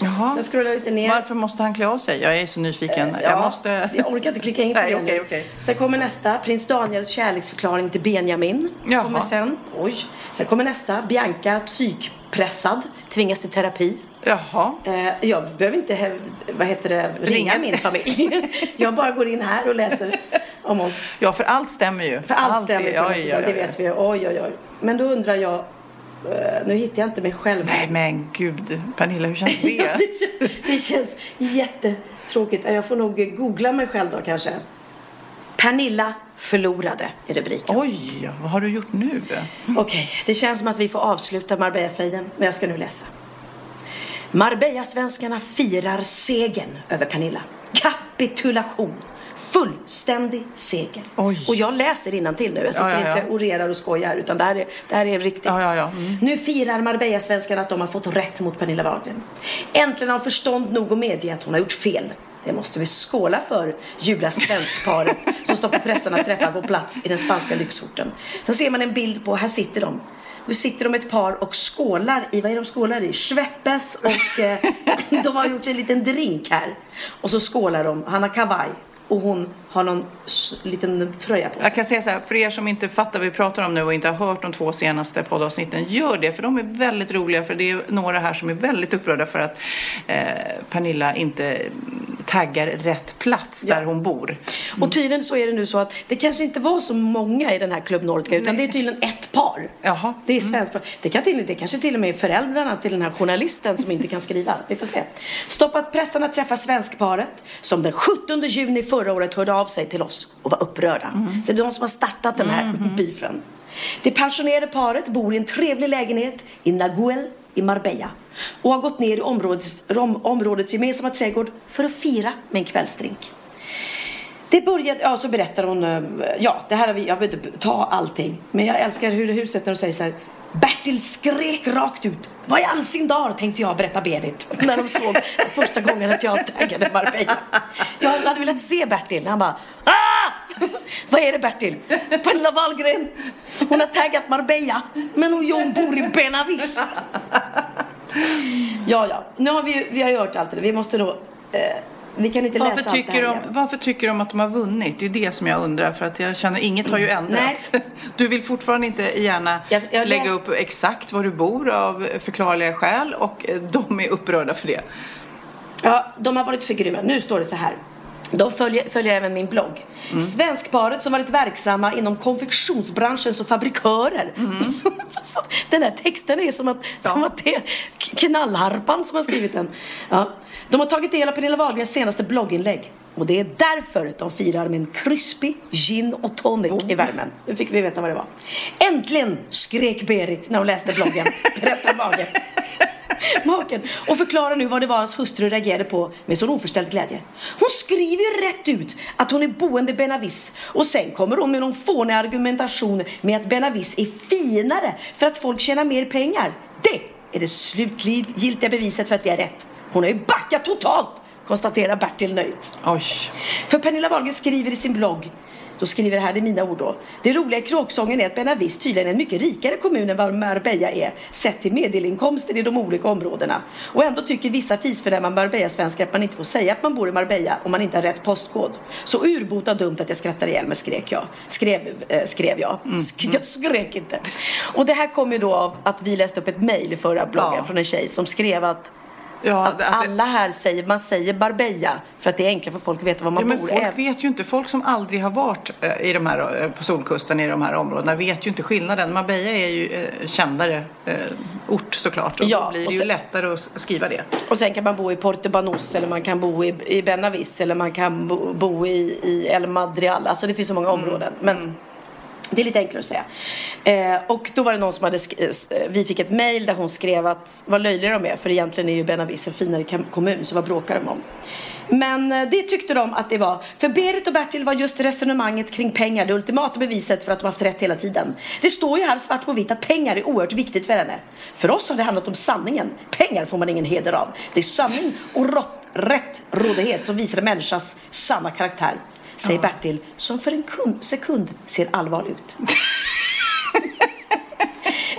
Speaker 2: Jaha.
Speaker 3: Sen scrollar jag lite ner.
Speaker 2: Varför måste han klä av sig? Jag är så nyfiken.
Speaker 3: Ja,
Speaker 2: jag måste...
Speaker 3: jag orkar inte klicka in på
Speaker 2: Nej,
Speaker 3: det nu.
Speaker 2: okej.
Speaker 3: Sen kommer nästa, prins Daniels kärleksförklaring till Benjamin.
Speaker 2: Jaha.
Speaker 3: Kommer sen. Oj. Sen kommer nästa, Bianca psykpressad, tvingas till terapi.
Speaker 2: Jaha.
Speaker 3: Eh, jag behöver inte vad heter det, ringa
Speaker 2: Ringa.
Speaker 3: min familj. [laughs] jag bara går in här och läser om oss.
Speaker 2: Ja, för allt stämmer ju.
Speaker 3: För allt stämmer
Speaker 2: är-
Speaker 3: på den
Speaker 2: oj,
Speaker 3: sidan,
Speaker 2: oj,
Speaker 3: det vet vi. Oj, oj, oj. Men då undrar jag, eh, nu hittar jag inte mig själv.
Speaker 2: Nej, men gud. Pernilla, hur känns det? [laughs]
Speaker 3: det, känns, det känns jättetråkigt. Jag får nog googla mig själv då kanske. Pernilla förlorade är rubriken.
Speaker 2: Oj, vad har du gjort nu?
Speaker 3: Okej, det känns som att vi får avsluta Marbella-fejden, men jag ska nu läsa. Marbella-svenskarna firar segern över Pernilla. Kapitulation. Fullständig seger.
Speaker 2: Oj.
Speaker 3: Och jag läser till nu. Jag sitter
Speaker 2: Ja, ja, ja.
Speaker 3: inte och orerar och skojar utan det här är, det här är riktigt.
Speaker 2: Mm.
Speaker 3: Nu firar Marbella-svenskarna att de har fått rätt mot Pernilla Wahlgren. Äntligen har förstånd nog att medge att hon har gjort fel. Det måste vi skåla för, jublar svenskparet [laughs] som står på pressarna träffar på plats i den spanska lyxorten. Sen ser man en bild på, här sitter de. Nu sitter de ett par och skålar i, vad är de skålar i? Schweppes och eh, [laughs] de har gjort en liten drink här. Och så skålar de, han har kavaj och hon har någon liten tröja på sig.
Speaker 2: Jag kan säga så här, för er som inte fattar vad vi pratar om nu och inte har hört de två senaste poddavsnitten, gör det för de är väldigt roliga för det är några här som är väldigt upprörda för att eh, Pernilla inte mm, taggar rätt plats där hon bor.
Speaker 3: Och tydligen så är det nu så att det kanske inte var så många i den här Club Nordica utan det är tydligen ett par.
Speaker 2: Jaha.
Speaker 3: Det är svenskt par. Det, kan till, det kanske till och med är föräldrarna till den här journalisten som inte kan skriva. Vi får se. Stoppat pressarna träffar svenskparet som den 17 juni förra året hörde av sig till oss och var upprörda. Så det är de som har startat den här beefen. Det pensionerade paret bor i en trevlig lägenhet i Naguel i Marbella och har gått ner i områdets, om, områdets gemensamma trädgård för att fira med en kvällsdrink. Det började, ja så berättar hon, eh, ja det här har vi, jag behöver inte ta allting. Men jag älskar hur huset när de säger så här. Bertil skrek rakt ut. Vad i all sin dar tänkte jag berätta Berit. [laughs] När de såg första gången att jag taggade Marbella. Jag hade velat se Bertil. Han bara ah! [laughs] Vad är det Bertil? Pernilla Wahlgren. Hon har taggat Marbella. Men hon, hon bor i Benavis. [laughs] Ja, ja. Nu har vi, vi har hört allt det. Vi måste då, eh, vi kan inte
Speaker 2: Varför
Speaker 3: läsa allt
Speaker 2: tycker,
Speaker 3: här
Speaker 2: de, varför tycker de att de har vunnit? Det är det som jag undrar för att jag känner inget har ju ändrats. [laughs] Du vill fortfarande inte gärna
Speaker 3: Jag- jag
Speaker 2: lägga upp exakt var du bor av förklarliga skäl och eh, de är upprörda för det.
Speaker 3: Ja, de har varit för grymma. Nu står det så här. De följer, följer även min blogg. Svenskparet som varit verksamma inom konfektionsbranschen som fabrikörer. [laughs] Alltså, den här texten är som att, som att det är knallharpan som har skrivit den. Ja. De har tagit del av Pernilla Wahlgrens senaste blogginlägg. Och det är därför de firar med en crispy gin och tonic i värmen. Nu fick vi veta vad det var. Äntligen! skrek Berit när hon läste bloggen. [laughs] Berättar Wahlgren. Maken. Och förklarar nu vad det var hans hustru reagerade på med sån oförställd glädje. Hon skriver ju rätt ut att hon är boende Benavis och sen kommer hon med någon fånig argumentation med att Benavis är finare för att folk tjänar mer pengar. Det är det slutgiltiga beviset för att vi har rätt. Hon har ju backat totalt, konstaterar Bertil nöjt.
Speaker 2: Oj.
Speaker 3: För Pernilla Wahlgren skriver i sin blogg då skriver det här, det är mina ord då. Det roliga i kråksången är att Benavis tydligen är en mycket rikare kommun än vad Marbella är sett till medelinkomster i de olika områdena. Och ändå tycker vissa fisförnäma Marbella-svenskar att man inte får säga att man bor i Marbella om man inte har rätt postkod. Så urbota dumt att jag skrattar ihjäl mig skrek jag. Skrev, eh, skrev jag. Sk- [laughs] jag skrek inte. Och det här kom ju då av att vi läste upp ett mejl i förra bloggen
Speaker 2: Ja.
Speaker 3: från en tjej som skrev att
Speaker 2: Ja,
Speaker 3: att alla här säger, man säger Marbella för att det är enklare för folk att veta var man
Speaker 2: Ja, men
Speaker 3: bor.
Speaker 2: folk vet ju inte, folk som aldrig har varit eh, i de här, eh, på Solkusten i de här områdena vet ju inte skillnaden. Marbella är ju eh, kändare ort såklart och
Speaker 3: Ja,
Speaker 2: då blir det ju
Speaker 3: sen-
Speaker 2: lättare att skriva det.
Speaker 3: Och sen kan man bo i Portobanos eller man kan bo i, i Benavis eller man kan bo, bo i, i El Madrial. Alltså det finns så många områden. Men det är lite enklare att säga. Eh, och då var det någon som hade, eh, eh, vi fick ett mail där hon skrev att vad löjliga de är för egentligen är ju Benavis en finare kommun så vad bråkar de om? Men eh, det tyckte de att det var. För Berit och Bertil var just resonemanget kring pengar det ultimata beviset för att de haft rätt hela tiden. Det står ju här svart på vitt att pengar är oerhört viktigt för henne. För oss har det handlat om sanningen. Pengar får man ingen heder av. Det är sanning och rått, rätt rådighet som visar människans människas sanna karaktär. Säger Bertil som för en kund, sekund ser allvarlig ut. [laughs]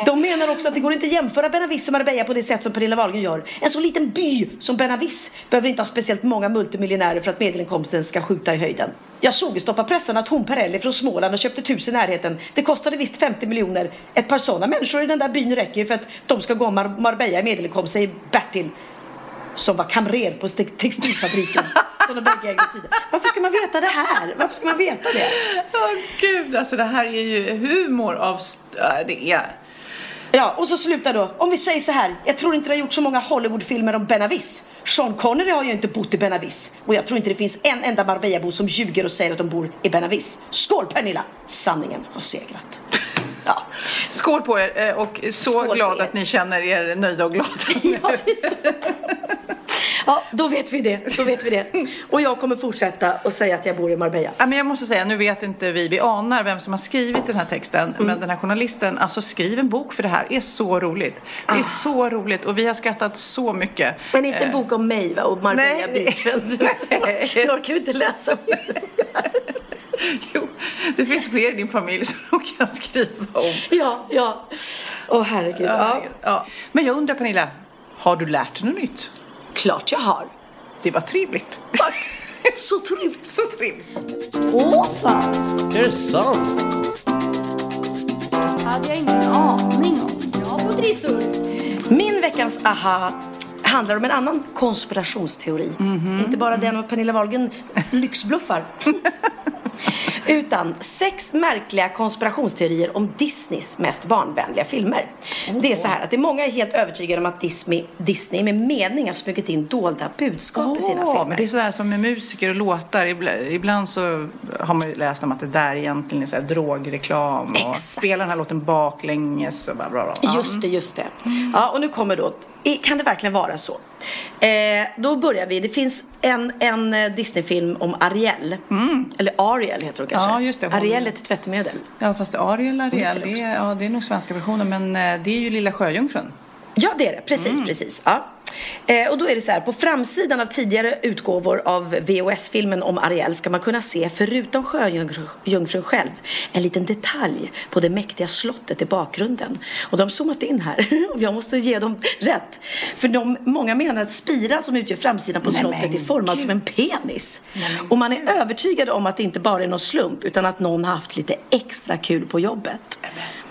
Speaker 3: De menar också att det går inte att jämföra Benavis och Marbella på det sätt som Pernilla Wahlgren gör. En så liten by som Benavis behöver inte ha speciellt många multimiljonärer för att medelinkomsten ska skjuta i höjden. Jag såg i Stoppa pressen att hon Perrelli från Småland och köpte hus i närheten. Det kostade visst 50 miljoner. Ett par sådana människor i den där byn räcker ju för att de ska gå Mar- Marbella i medelinkomst, säger Bertil. Som var kamrer på te- textilfabriken. [laughs] som de bägge ägde tidigare. Varför ska man veta det här? Varför ska man veta det?
Speaker 2: Åh gud, alltså det här är ju humor av... ja, Det är...
Speaker 3: Ja, och så slutar då. Om vi säger så här. Jag tror inte det har gjort så många Hollywoodfilmer om Benavis. Sean Connery har ju inte bott i Benavis. Och jag tror inte det finns en enda Marbellabo som ljuger och säger att de bor i Benavis. Skål Pernilla! Sanningen har segrat. Ja.
Speaker 2: Skål på er eh, och så
Speaker 3: Skål
Speaker 2: glad att ni känner er nöjda och glada. [laughs]
Speaker 3: Ja, det. Ja, då vet vi det. Då vet vi det. Och jag kommer fortsätta och säga att jag bor i Marbella.
Speaker 2: Ja, men jag måste säga, nu vet inte vi, vi anar vem som har skrivit den här texten, men den här journalisten, alltså skriv en bok för det här, det är så roligt. Det är så roligt och vi har skrattat så mycket.
Speaker 3: Men inte en
Speaker 2: Eh,
Speaker 3: bok om mig va? och Marbella
Speaker 2: Nej.
Speaker 3: Beach. [laughs] Jag orkar inte läsa mer. [laughs]
Speaker 2: Jo, det finns fler i din familj som de kan skriva om.
Speaker 3: Ja, ja. Åh herregud. Ja.
Speaker 2: Ja. Men jag undrar Pernilla, har du lärt dig något nytt?
Speaker 3: Klart jag har.
Speaker 2: Det var trevligt.
Speaker 3: Tack. [laughs] Så trevligt.
Speaker 2: Så trevligt.
Speaker 5: Åh fan!
Speaker 6: Är det sant?
Speaker 5: hade jag ingen aning om. Bra på trissor.
Speaker 3: Min veckans aha handlar om en annan konspirationsteori. Inte bara den av Pernilla Wahlgren lyxbluffar. [laughs] Utan sex märkliga konspirationsteorier om Disneys mest barnvänliga filmer. Det är så här att det är många är helt övertygade om att Disney, Disney med mening har smugit in dolda budskap i sina filmer.
Speaker 2: men det är sådär som med musiker och låtar. Ibland, så har man ju läst om att det där egentligen är så här drogreklam. Och
Speaker 3: Exakt.
Speaker 2: spelar den här låten baklänges och bla bla bla.
Speaker 3: Just det, just det. Ja, och nu kommer då, kan det verkligen vara så? Eh, då börjar vi, det finns en, en eh, Disneyfilm om Ariel. Eller Ariel heter hon kanske.
Speaker 2: Ja, just det, hon-
Speaker 3: Ariel är ett tvättmedel.
Speaker 2: Ja, fast Ariel, Ariel,
Speaker 3: det
Speaker 2: är, ja, det är nog svenska versionen. Men eh, det är ju Lilla Sjöjungfrun.
Speaker 3: Ja, det är det. Precis, precis. Ja. Eh, och då är det så här, på framsidan av tidigare utgåvor av VHS-filmen om Ariel ska man kunna se, förutom sjöjungfrun själv, en liten detalj på det mäktiga slottet i bakgrunden. Och de har zoomat in här, [laughs] och jag måste ge dem rätt. För de, många menar att spiran som utgör framsidan på
Speaker 2: Nej,
Speaker 3: slottet
Speaker 2: men
Speaker 3: är formad som en penis. Och man är övertygad om att det inte bara är någon slump, utan att någon har haft lite extra kul på jobbet.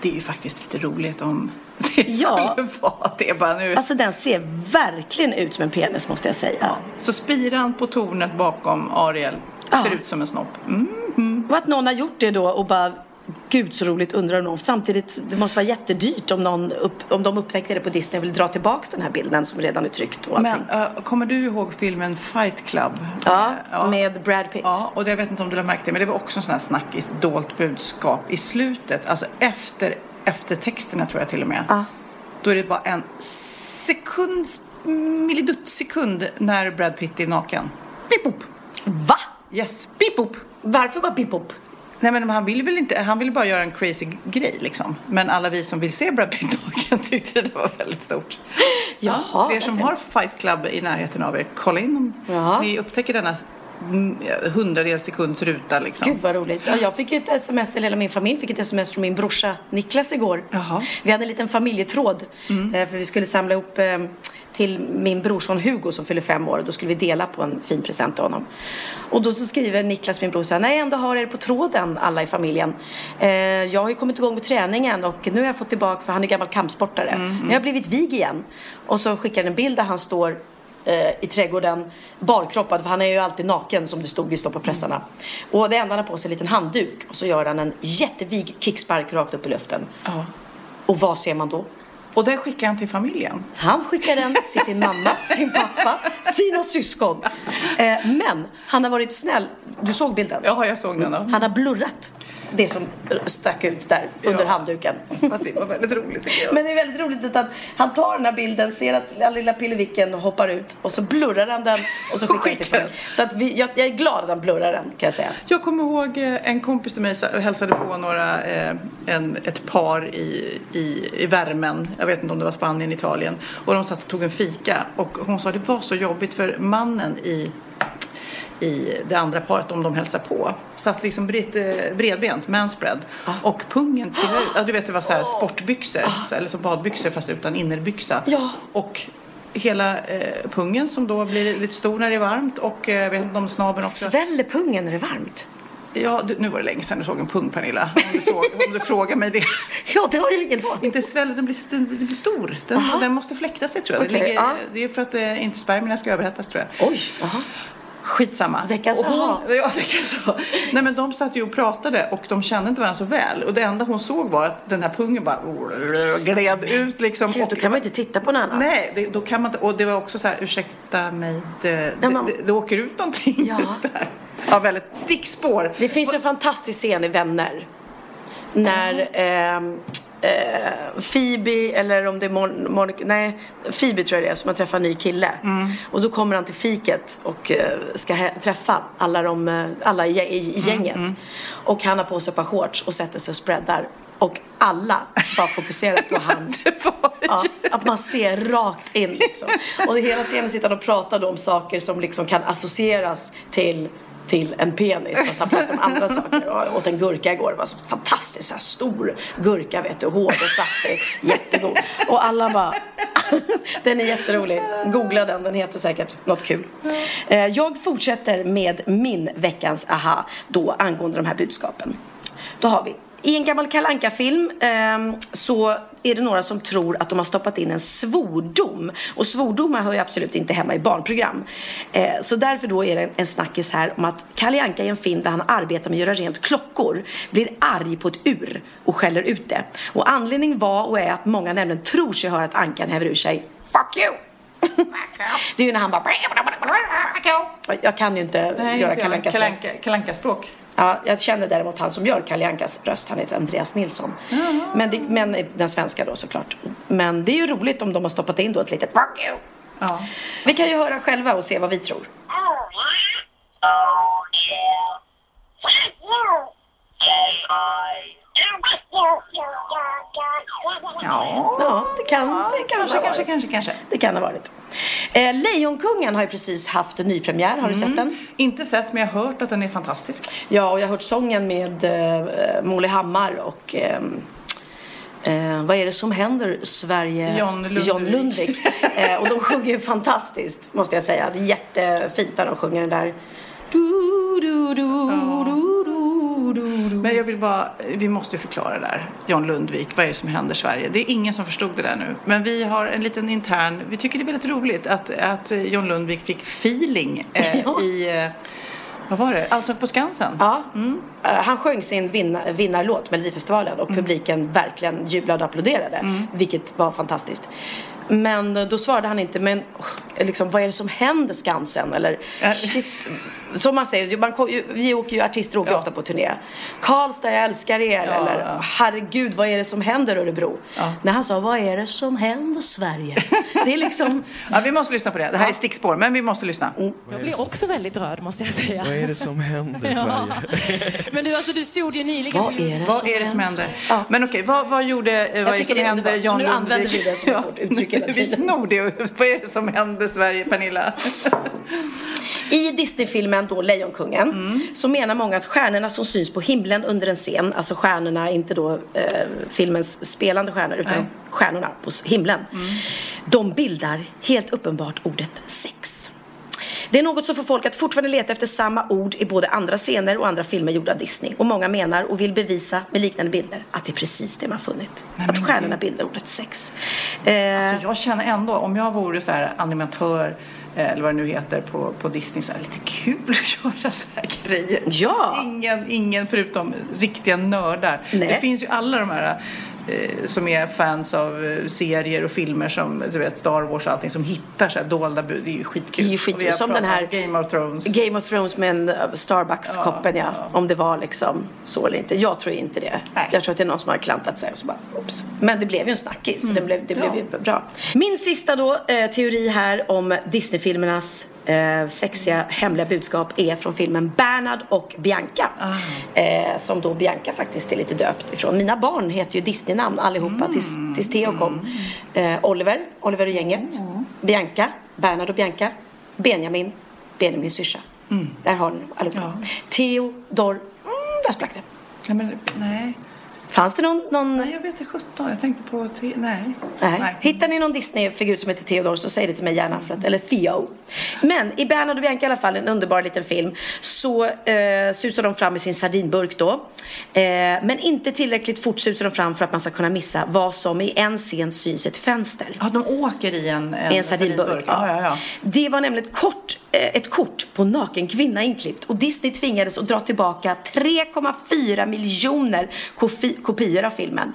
Speaker 2: Det är ju faktiskt lite roligt om [laughs] det
Speaker 3: Ja.
Speaker 2: skulle vara det bara nu.
Speaker 3: Alltså den ser verkligen ut som en penis måste jag säga.
Speaker 2: Ja. Så spiran på tornet bakom Ariel
Speaker 3: Ja.
Speaker 2: ser ut som en snopp. Mm.
Speaker 3: Och att någon har gjort det då och bara Gud så roligt undrar någon. Samtidigt, det måste vara jättedyrt om, någon upp, om de upptäckte det på Disney och vill dra tillbaks den här bilden som redan är tryckt och allting.
Speaker 2: Men äh, kommer du ihåg filmen Fight Club?
Speaker 3: ja,
Speaker 2: Eh,
Speaker 3: med Brad Pitt.
Speaker 2: Ja, och det, jag vet inte om du har märkt det, men det var också en sån här snackis, dolt budskap i slutet, alltså efter eftertexterna tror jag till och med.
Speaker 3: Ja.
Speaker 2: Då är det bara en sekund, millidutt-sekund när Brad Pitt är naken. Pip pop.
Speaker 3: Va?
Speaker 2: Yes, pip pop.
Speaker 3: Varför bara pip-pop?
Speaker 2: Nej men han vill väl inte, han vill bara göra en crazy grej liksom. Men alla vi som vill se Brad Pitt naken [laughs] tyckte det var väldigt stort.
Speaker 3: Jaha,
Speaker 2: För er som har Fight Club i närheten av er, kolla in om
Speaker 3: Ja.
Speaker 2: ni upptäcker denna hundradels sekunds ruta liksom.
Speaker 3: Gud vad roligt. Ja, jag fick ju ett sms, eller hela min familj fick ett sms från min brorsa Niklas igår.
Speaker 2: Jaha.
Speaker 3: Vi hade en liten familjetråd. eh, För vi skulle samla ihop eh, till min brorson Hugo som fyller fem år. Då skulle vi dela på en fin present till honom. Och då så skriver Niklas, min bror, så här, jag ändå har er på tråden, alla i familjen. Eh, jag har ju kommit igång med träningen och nu har jag fått tillbaka, för han är gammal kampsportare. Nu har jag blivit vig igen. Och så skickar han en bild där han står i trädgården barkroppad för han är ju alltid naken som det stod i Stoppa pressarna. Och det enda han har på sig är en liten handduk och så gör han en jättevig kickspark rakt upp i luften.
Speaker 2: Ja.
Speaker 3: Och vad ser man då?
Speaker 2: Och den skickar han till familjen.
Speaker 3: Han skickar den till sin mamma, [laughs] sin pappa, sina syskon. Eh, men han har varit snäll. Du såg bilden?
Speaker 2: Ja, jag såg den. då.
Speaker 3: Han har blurrat det som stack ut där under
Speaker 2: Ja.
Speaker 3: handduken.
Speaker 2: Fast det var väldigt roligt tycker jag.
Speaker 3: Men det är väldigt roligt att han tar den här bilden, ser att lilla pillevicken hoppar ut och så blurrar han den och så skickar han till familjen. Så att vi, jag, jag är glad att han blurrar den kan jag säga.
Speaker 2: Jag kommer ihåg eh, en kompis till mig sa- hälsade på några, eh, en, ett par i, i, i värmen. Jag vet inte om det var Spanien, Italien. Och de satt och tog en fika. Och hon sa det var så jobbigt för mannen i i det andra paret om de hälsar på. Satt liksom bred, eh, bredbent, manspread. Och pungen trillade ut. Ja, du vet det var så här sportbyxor. Så, eller som badbyxor fast utan innerbyxa.
Speaker 3: Ja.
Speaker 2: Och hela eh, pungen som då blir lite stor när det är varmt. Och eh, vet inte om snabeln också.
Speaker 3: Sväller pungen när det är varmt?
Speaker 2: Ja, du, nu var det länge sedan du såg en pung Pernilla. Om du, frågar, om du frågar mig det. [laughs]
Speaker 3: Ja, det har jag ingen aning
Speaker 2: Inte sväller, den blir, den blir stor. Den, den måste fläkta sig tror jag.
Speaker 3: Okej,
Speaker 2: det, ligger, det är för att eh, inte spermierna ska överhettas tror jag.
Speaker 3: Oj, aha.
Speaker 2: Skitsamma.
Speaker 3: Veckans
Speaker 2: Och hon, ja, veckans. Nej men de satt ju och pratade och de kände inte varandra så väl. Och det enda hon såg var att den här pungen bara gled ut liksom.
Speaker 3: Gud,
Speaker 2: och,
Speaker 3: då kan man ju inte titta på någon annan.
Speaker 2: Nej, det, då kan man inte. Och det var också så här, ursäkta mig, det,
Speaker 3: Ja, men-
Speaker 2: det, det, det åker ut någonting
Speaker 3: Ja. [laughs]
Speaker 2: där. Ja, väldigt stickspår.
Speaker 3: Det finns en fantastisk scen i Vänner. När ehm, eh, Phoebe eller om det är Mon- Monica, nej Phoebe tror jag det är som har träffat en ny kille. Och då kommer han till fiket och eh, ska träffa alla, de, eh, alla i, i, i gänget. Och han har på sig ett par shorts och sätter sig och spreadar. Och alla bara fokuserar på [laughs] hans Ja, att man ser rakt in liksom. Och hela scenen sitter han och pratar om saker som liksom kan associeras till till en penis fast han pratade om andra saker. Jag åt en gurka igår, det var så fantastiskt så här stor gurka vet du, hård och saftig, jättegod. Och alla bara, [laughs] den är jätterolig. Googla den, den heter säkert något kul. Eh, jag fortsätter med min veckans aha då angående de här budskapen. Då har vi i en gammal kalanka film ehm, så är det några som tror att de har stoppat in en svordom. Och svordomar hör ju absolut inte hemma i barnprogram. Eh, så därför då är det en, snackis här om att Kalle Anka i en film där han arbetar med att göra rent klockor blir arg på ett ur och skäller ut det. Och anledningen var och är att många nämligen tror sig höra att Ankan häver ur sig Fuck you! [laughs] det är ju när han bara Jag kan ju inte
Speaker 2: Nej,
Speaker 3: göra Kalle
Speaker 2: jag.
Speaker 3: Ja, jag känner däremot han som gör Kalle Ankas röst. Han heter Andreas Nilsson. Men, det, men den svenska då såklart. Men det är ju roligt om de har stoppat in då ett litet.
Speaker 2: Ja.
Speaker 3: Vi kan ju höra själva och se vad vi tror.
Speaker 2: Ja.
Speaker 3: Ja, det kan, det kan
Speaker 2: kanske, kanske,
Speaker 3: varit.
Speaker 2: kanske, kanske.
Speaker 3: Det kan ha varit. Eh, Lejonkungen har ju precis haft en nypremiär. Har du sett den?
Speaker 2: Inte sett, men jag har hört att den är fantastisk.
Speaker 3: Ja, och jag har hört sången med eh, Molly Hammar och ehm, eh, vad är det som händer Sverige?
Speaker 2: John Lundvik.
Speaker 3: John Lundvik. eh, och de [laughs] sjunger ju fantastiskt måste jag säga. Det är jättefint när de sjunger den där. Du, du, du,
Speaker 2: Ja. Men jag vill bara, vi måste ju förklara det där. John Lundvik, vad är det som händer Sverige? Det är ingen som förstod det där nu. Men vi har en liten intern, vi tycker det är väldigt roligt att, att John Lundvik fick feeling eh, [laughs]
Speaker 3: Ja.
Speaker 2: i, eh, vad var det, Allsång på Skansen.
Speaker 3: Ja. Eh, han sjöng sin vinna, vinnarlåt Melodifestivalen och publiken verkligen jublade och applåderade. Vilket var fantastiskt. Men då svarade han inte, men oh, liksom, vad är det som händer Skansen? Eller shit. Som man säger, man, vi åker ju, artister åker
Speaker 2: Ja.
Speaker 3: ofta på turné. Karlstad, jag älskar er.
Speaker 2: Ja,
Speaker 3: eller
Speaker 2: ja.
Speaker 3: herregud, vad är det som händer Örebro?
Speaker 2: Ja.
Speaker 3: När han sa, vad är det som händer Sverige? [laughs] Det är liksom,
Speaker 2: Ja, vi måste lyssna på det. Det här är stickspår, men vi måste lyssna.
Speaker 6: Jag blir också väldigt rörd måste jag säga.
Speaker 7: Vad är det som händer [laughs] Sverige? [laughs]
Speaker 6: Men du, alltså, du stod ju nyligen
Speaker 3: vad
Speaker 6: på
Speaker 3: är det
Speaker 2: Vad
Speaker 3: som
Speaker 2: är det som
Speaker 3: händer?
Speaker 2: händer?
Speaker 3: Ja.
Speaker 2: Men okej, vad, vad gjorde, vad är det som händer. John
Speaker 3: Så nu använder vi det som ett uttryck hela
Speaker 2: Vi
Speaker 3: tiden.
Speaker 2: snor det. Vad är det som händer Sverige, Pernilla?
Speaker 3: I Disneyfilmen då Lejonkungen så menar många att stjärnorna som syns på himlen under en scen, alltså stjärnorna, inte då eh, filmens spelande stjärnor utan
Speaker 2: Nej.
Speaker 3: stjärnorna på himlen. De bildar helt uppenbart ordet sex. Det är något som får folk att fortfarande leta efter samma ord i både andra scener och andra filmer gjorda av Disney. Och många menar och vill bevisa med liknande bilder att det är precis det man funnit.
Speaker 2: Nej,
Speaker 3: att stjärnorna bildar ordet sex. Eh,
Speaker 2: Alltså jag känner ändå, om jag vore så här animatör eh, eller vad det nu heter på, på Disney, så här, lite kul att [laughs] göra så här grejer.
Speaker 3: Ja.
Speaker 2: Ingen, ingen förutom riktiga nördar.
Speaker 3: Nej.
Speaker 2: Det finns ju alla de här som är fans av eh, serier och filmer som du vet, Star Wars och allting som hittar så här dolda bud. Det är ju skitkul.
Speaker 3: Det är ju skitkul. Som den här
Speaker 2: Game of Thrones.
Speaker 3: Game of Thrones med en uh, Starbucks-koppen ja,
Speaker 2: Ja,
Speaker 3: Om det var liksom så eller inte. Jag tror inte det.
Speaker 2: Nej.
Speaker 3: Jag tror att det är någon som har klantat sig och så bara oops. Men det blev ju en snackis. så Det, blev, det
Speaker 2: Mm.
Speaker 3: blev ju bra. Min sista då, eh, teori här om Disneyfilmernas eh, sexiga hemliga budskap är från filmen Bernard och Bianca.
Speaker 2: Ah.
Speaker 3: Eh, som då Bianca faktiskt är lite döpt ifrån. Mina barn heter ju Disneynamn allihopa tills,
Speaker 2: Mm.
Speaker 3: tills Theo kom. Eh, Oliver, Oliver och gänget. Bianca, Bernard och Bianca. Benjamin, Benjamins syrsa. Där har ni allihopa.
Speaker 2: Mm. Ja.
Speaker 3: Theodor, mm, där sprack det.
Speaker 2: Nej, men, nej.
Speaker 3: Fanns det någon, någon
Speaker 2: nej, jag vet inte 17. Jag tänkte på... Te- nej.
Speaker 3: Nej. Hittar ni någon Disney-figur som heter Theodor så säg det till mig gärna. För att, eller Theo. Men i Bernhard och Bianca i alla fall, en underbar liten film, så eh, susar de fram i sin sardinburk då. Eh, men inte tillräckligt fort susar de fram för att man ska kunna missa vad som i en scen syns ett fenster.
Speaker 2: Ja, de åker i en, en,
Speaker 3: en sardinburk.
Speaker 2: Ja, ja, ja.
Speaker 3: Det var nämligen ett kort ett kort på naken kvinna inklippt och Disney tvingades att dra tillbaka 3,4 miljoner kopior av filmen.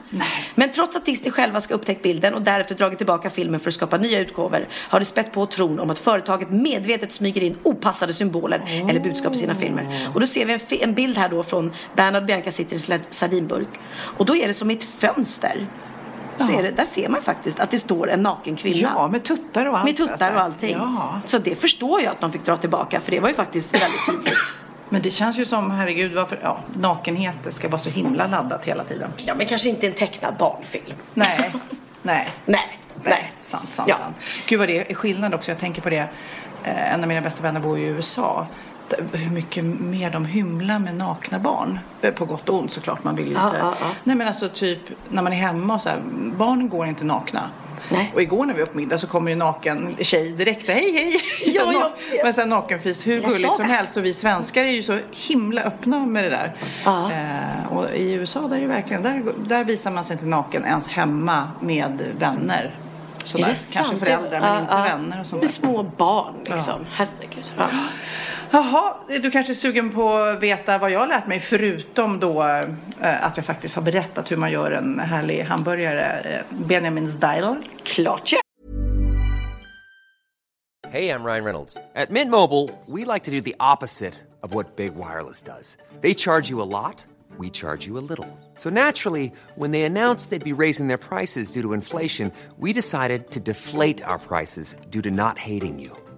Speaker 3: Men trots att Disney själva ska upptäckt bilden och därefter dragit tillbaka filmen för att skapa nya utgåvor har det spett på tron om att företaget medvetet smyger in opassade symboler eller budskap i sina filmer. Och då ser vi en, en bild här då från Bernhard Bianca sitter i en sardinburk och då är det som ett fönster. Så det, där ser man faktiskt att det står en naken kvinna.
Speaker 2: Ja, med tuttar och allt.
Speaker 3: Med tuttar och allting.
Speaker 2: Ja.
Speaker 3: Så det förstår jag att de fick dra tillbaka för det var ju faktiskt väldigt tydligt. [laughs]
Speaker 2: Men det känns ju som, herregud, varför, ja, nakenhet ska vara så himla laddat hela tiden.
Speaker 3: Ja, men kanske inte en tecknad barnfilm. [laughs]
Speaker 2: Nej, nej.
Speaker 3: Nej,
Speaker 2: Nej, sant, sant,
Speaker 3: Ja.
Speaker 2: sant. Gud vad det är skillnad också. Jag tänker på det. Eh, en av mina bästa vänner bor ju i USA. D- Hur mycket mer de hymlar med nakna barn. Eh, På gott och ont såklart. Man vill ju
Speaker 3: Ja,
Speaker 2: inte.
Speaker 3: ja, ja.
Speaker 2: Nej men alltså typ när man är hemma och så här. Barn går inte nakna.
Speaker 3: Nej.
Speaker 2: Och igår när vi var på middag så kommer ju naken tjej direkt. Hej hej! [laughs]
Speaker 3: Ja, vet. [laughs]
Speaker 2: Men sen nakenfis hur
Speaker 3: Jag
Speaker 2: gulligt som helst. Och vi svenskar är ju så himla öppna med det där.
Speaker 3: Ja.
Speaker 2: Eh, och i USA där är det verkligen, där, där visar man sig inte naken ens hemma med vänner. Sådär.
Speaker 3: Sant?
Speaker 2: Kanske föräldrar men
Speaker 3: Ja,
Speaker 2: inte
Speaker 3: ja.
Speaker 2: vänner och sånt
Speaker 3: Med små barn liksom. Herregud. [gasps] Ja.
Speaker 2: Jaha, du kanske är sugen på att veta vad jag har lärt mig förutom då eh, att jag faktiskt har berättat hur man gör en härlig hamburgare, eh, Benjamin style.
Speaker 3: Klart ja.
Speaker 8: Hey, I'm Ryan Reynolds. At Mint Mobile, we like to do the opposite of what Big Wireless does. They charge you a lot, we charge you a little. So naturally, when they announced they'd be raising their prices due to inflation, we decided to deflate our prices due to not hating you.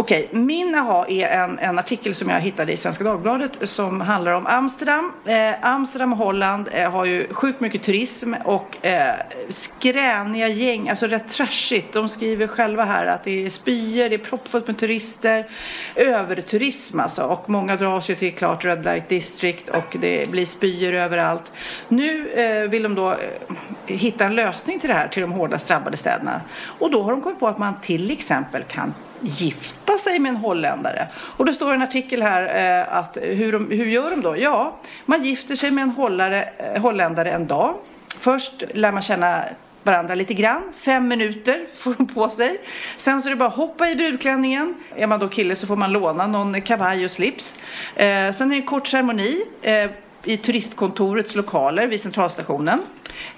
Speaker 2: Okej, min aha är en, en artikel som jag hittade i Svenska Dagbladet som handlar om Amsterdam. Eh, Amsterdam och Holland eh, har ju sjukt mycket turism och eh, skräniga gäng, alltså rätt trashigt. De skriver själva här att det är spyor, det är proppfullt med turister, överturism alltså. Och många dras ju till klart Red Light District och det blir spyor överallt. Nu eh, vill de då eh, hitta en lösning till det här till de hårdast drabbade städerna. Och då har de kommit på att man till exempel kan gifta sig med en holländare. Och det står en artikel här eh, att hur, de, hur gör de då? Ja, man gifter sig med en hållare, eh, holländare en dag. Först lär man känna varandra lite grann. Fem minuter får de på sig. Sen så är det bara att hoppa i brudklänningen. Är man då kille så får man låna någon kavaj och slips. Eh, sen är det en kort ceremoni eh, i turistkontorets lokaler vid centralstationen.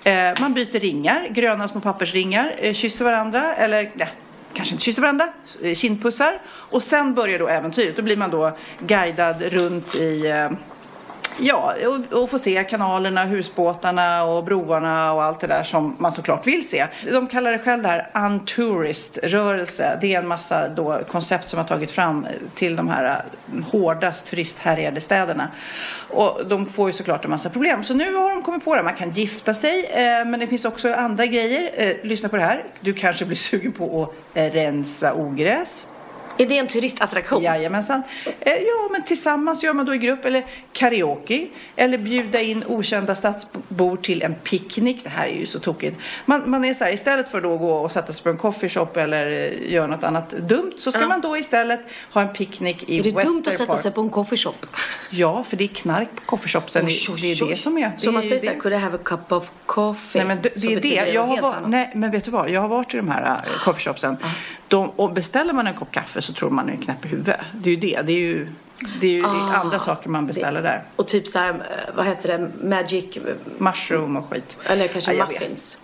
Speaker 2: Eh, man byter ringar, gröna små pappersringar, eh, kysser varandra eller nej, kanske inte kysser varandra, eh, kindpussar. Och sen börjar då äventyret. Då blir man då guidad runt i eh, Ja, och, och få se kanalerna, husbåtarna och broarna och allt det där som man såklart vill se. De kallar det själv det här untourist-rörelse. Det är en massa då koncept som har tagit fram till de här äh, hårdast turisthärjade städerna. Och de får ju såklart en massa problem. Så nu har de kommit på det. Man kan gifta sig, eh, men det finns också andra grejer. Eh, lyssna på det här. Du kanske blir sugen på att eh, rensa ogräs.
Speaker 3: Är det en turistattraktion?
Speaker 2: Jajamensan. Eh, ja, men tillsammans gör man då i grupp eller karaoke eller bjuda in okända stadsbor till en picknick. Det här är ju så tokigt. Man, man är så här, istället för att gå och sätta sig på en coffeeshop eller eh, göra något annat dumt så ska
Speaker 3: Ja.
Speaker 2: man då istället ha en picknick i
Speaker 3: Är det dumt att sätta sig på en coffeeshop?
Speaker 2: Ja, för det är knark på coffeeshopsen. Det är det som är.
Speaker 3: Så man säger så här, could I have a cup of coffee?
Speaker 2: Nej, men det, det är det. Jag har var, nej, men vet du vad? Jag har varit i de här uh, coffeeshopsen. De, och beställer man en kopp kaffe så tror man är knäpp i huvudet. Det är ju det. Det är ju, det är ju
Speaker 3: Ah,
Speaker 2: andra saker man beställer där.
Speaker 3: Och typ så här, vad heter det, magic, eh,
Speaker 2: Mushroom och skit.
Speaker 3: eller kanske
Speaker 2: Ja, jag
Speaker 3: muffins.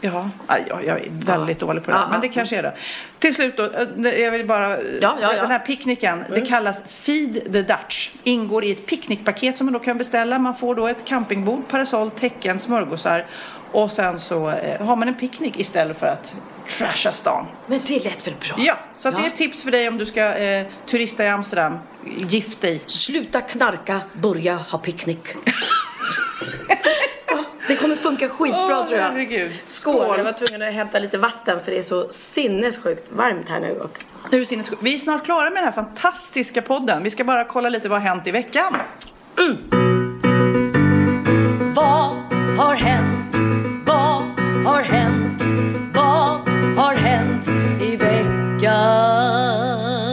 Speaker 2: Ja, aj, ja, jag är väldigt dålig på det.
Speaker 3: Ja,
Speaker 2: här, men
Speaker 3: ja.
Speaker 2: det kanske är det. Till slut då, eh, jag vill bara...
Speaker 3: Ja, ja, ja.
Speaker 2: Den här picknicken, det kallas Feed the Dutch. Ingår i ett picknickpaket som man då kan beställa. Man får då ett campingbord, parasoll, täcken, smörgåsar. Och sen så eh, har man en picknick istället för att trasha stan.
Speaker 3: Men det lät väl bra?
Speaker 2: Ja, så att det är ett tips för dig om du ska eh, turista i Amsterdam. Gift dig.
Speaker 3: Sluta knarka, börja ha picknick. Ja, det kommer funka skitbra
Speaker 2: Åh,
Speaker 3: tror jag.
Speaker 2: herregud.
Speaker 3: Skål.
Speaker 2: Skål.
Speaker 3: Jag var tvungen att hämta lite vatten för det är så sinnessjukt varmt här nu. Och...
Speaker 2: Nu är det. Vi är snart klara med den här fantastiska podden. Vi ska bara kolla lite vad har hänt i veckan.
Speaker 9: Vad har hänt? Har hänt? Vad har hänt i veckan?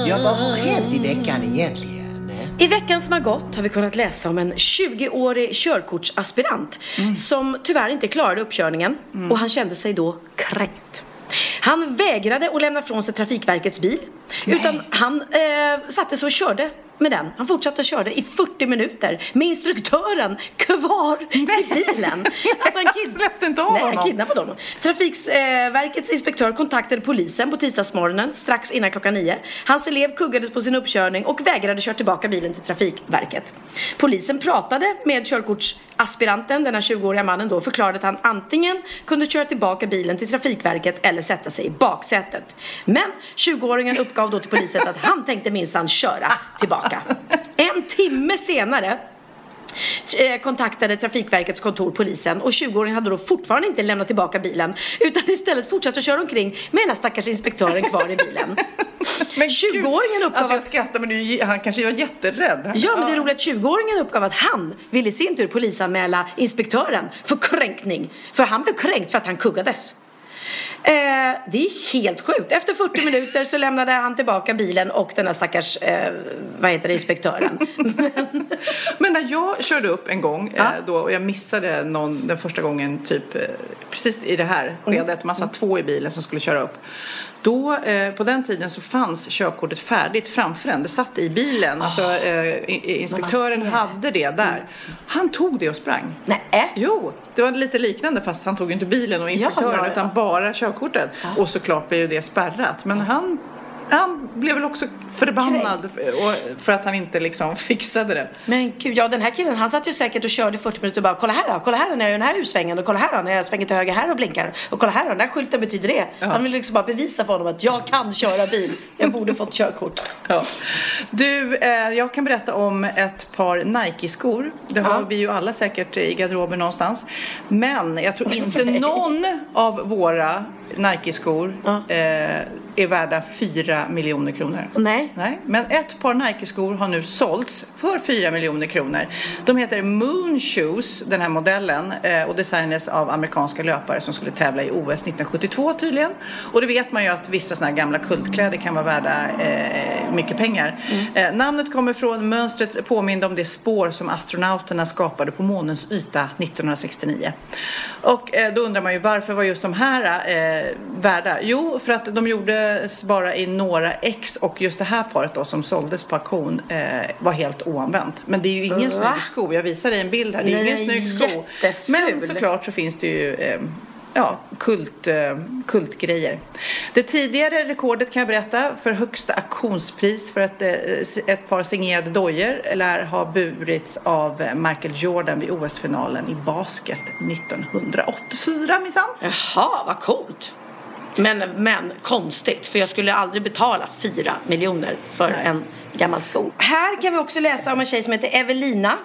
Speaker 10: Ja, vad har hänt i veckan egentligen?
Speaker 3: I veckan som har gått har vi kunnat läsa om en 20-årig körkortsaspirant som tyvärr inte klarade uppkörningen och han kände sig då kränkt. Han vägrade att lämna från sig Trafikverkets bil utan han eh, satte sig och körde med den. Han fortsatte körde i 40 minuter med instruktören kvar i bilen. Alltså han kid-
Speaker 2: Släppte inte av
Speaker 3: Nej, han
Speaker 2: honom.
Speaker 3: kidnappade honom. Trafikverkets inspektör kontaktade polisen på tisdagsmorgonen strax innan klockan nio. Hans elev kuggades på sin uppkörning och vägrade köra tillbaka bilen till Trafikverket. Polisen pratade med körkortsaspiranten, den här 20-åriga mannen då, och förklarade att han antingen kunde köra tillbaka bilen till Trafikverket eller sätta sig i baksätet. Men 20-åringen uppgav då till polisen att han tänkte minsann köra tillbaka. En timme senare eh, kontaktade Trafikverkets kontor, polisen och 20-åringen hade då fortfarande inte lämnat tillbaka bilen utan istället fortsatt att köra omkring med den här stackars inspektören kvar i bilen. [laughs]
Speaker 2: Men
Speaker 3: 20-åringen uppgav
Speaker 2: Alltså jag
Speaker 3: att
Speaker 2: skrattar men ju, han kanske var jätterädd.
Speaker 3: Ja, men det är roligt att 20-åringen uppgav att han ville i sin tur polisanmäla inspektören för kränkning. För han blev kränkt för att han kuggades. Eh, det är helt sjukt. Efter 40 minuter så lämnade han tillbaka bilen och den här stackars, eh, vad heter det, inspektören. [laughs]
Speaker 2: Men när jag körde upp en gång eh, då, och jag missade någon den första gången typ eh, precis i det här skedet, man satt två i bilen som skulle köra upp. Då, eh, på den tiden så fanns körkortet färdigt framför en. Det satt i bilen. Alltså, eh, i- i- inspektören hade det där. Han tog det och sprang.
Speaker 3: Nej.
Speaker 2: Jo, det var lite liknande fast han tog inte bilen och inspektören
Speaker 3: Ja, ja, ja.
Speaker 2: utan bara körkortet. Och såklart blev ju det spärrat. Men han, han blev väl också förbannad och- för att han inte liksom [laughs] fixade det.
Speaker 3: Men gud, ja den här killen han satt ju säkert och körde i 40 minuter och bara kolla här då, kolla här när jag gör den här ursvängen och kolla här då när jag svänger till höger här och blinkar och kolla här då, den här skylten betyder det. Han ville liksom bara bevisa för honom att jag kan köra bil. Jag borde fått körkort. [laughs]
Speaker 2: Ja. Du, eh, jag kan berätta om ett par Nike-skor. Det har vi ju alla säkert i garderoben någonstans. Men jag tror [laughs] inte någon av våra Nike-skor eh, är värda 4 miljoner kronor.
Speaker 3: Nej.
Speaker 2: Nej. Men ett par Nike-skor har nu sålts för 4 miljoner kronor. De heter Moon Shoes, den här modellen, eh, och designades av amerikanska löpare som skulle tävla i OS 1972 tydligen. Och det vet man ju att vissa sådana här gamla kultkläder kan vara värda eh, mycket pengar. Eh, namnet kommer från mönstret påminde om det spår som astronauterna skapade på månens yta 1969. Och eh, då undrar man ju varför var just de här eh, värda? Jo, för att de gjordes bara i några ex och just det här paret då som såldes på auktion eh, var helt oanvänt. Men det är ju ingen
Speaker 3: Va?
Speaker 2: snygg sko. Jag visar dig en bild här. Det är
Speaker 3: Nej,
Speaker 2: ingen snygg sko.
Speaker 3: jätteful.
Speaker 2: Men såklart så finns det ju eh, ja, kult, eh, kultgrejer. Det tidigare rekordet kan jag berätta för högsta auktionspris för ett, eh, ett par signerade dojor lär ha burits av eh, Michael Jordan vid OS-finalen i basket 1984 minsann.
Speaker 3: Jaha, vad coolt. Men, men konstigt, för jag skulle aldrig betala 4 miljoner för en gammal sko. Här kan vi också läsa om en tjej som heter Evelina.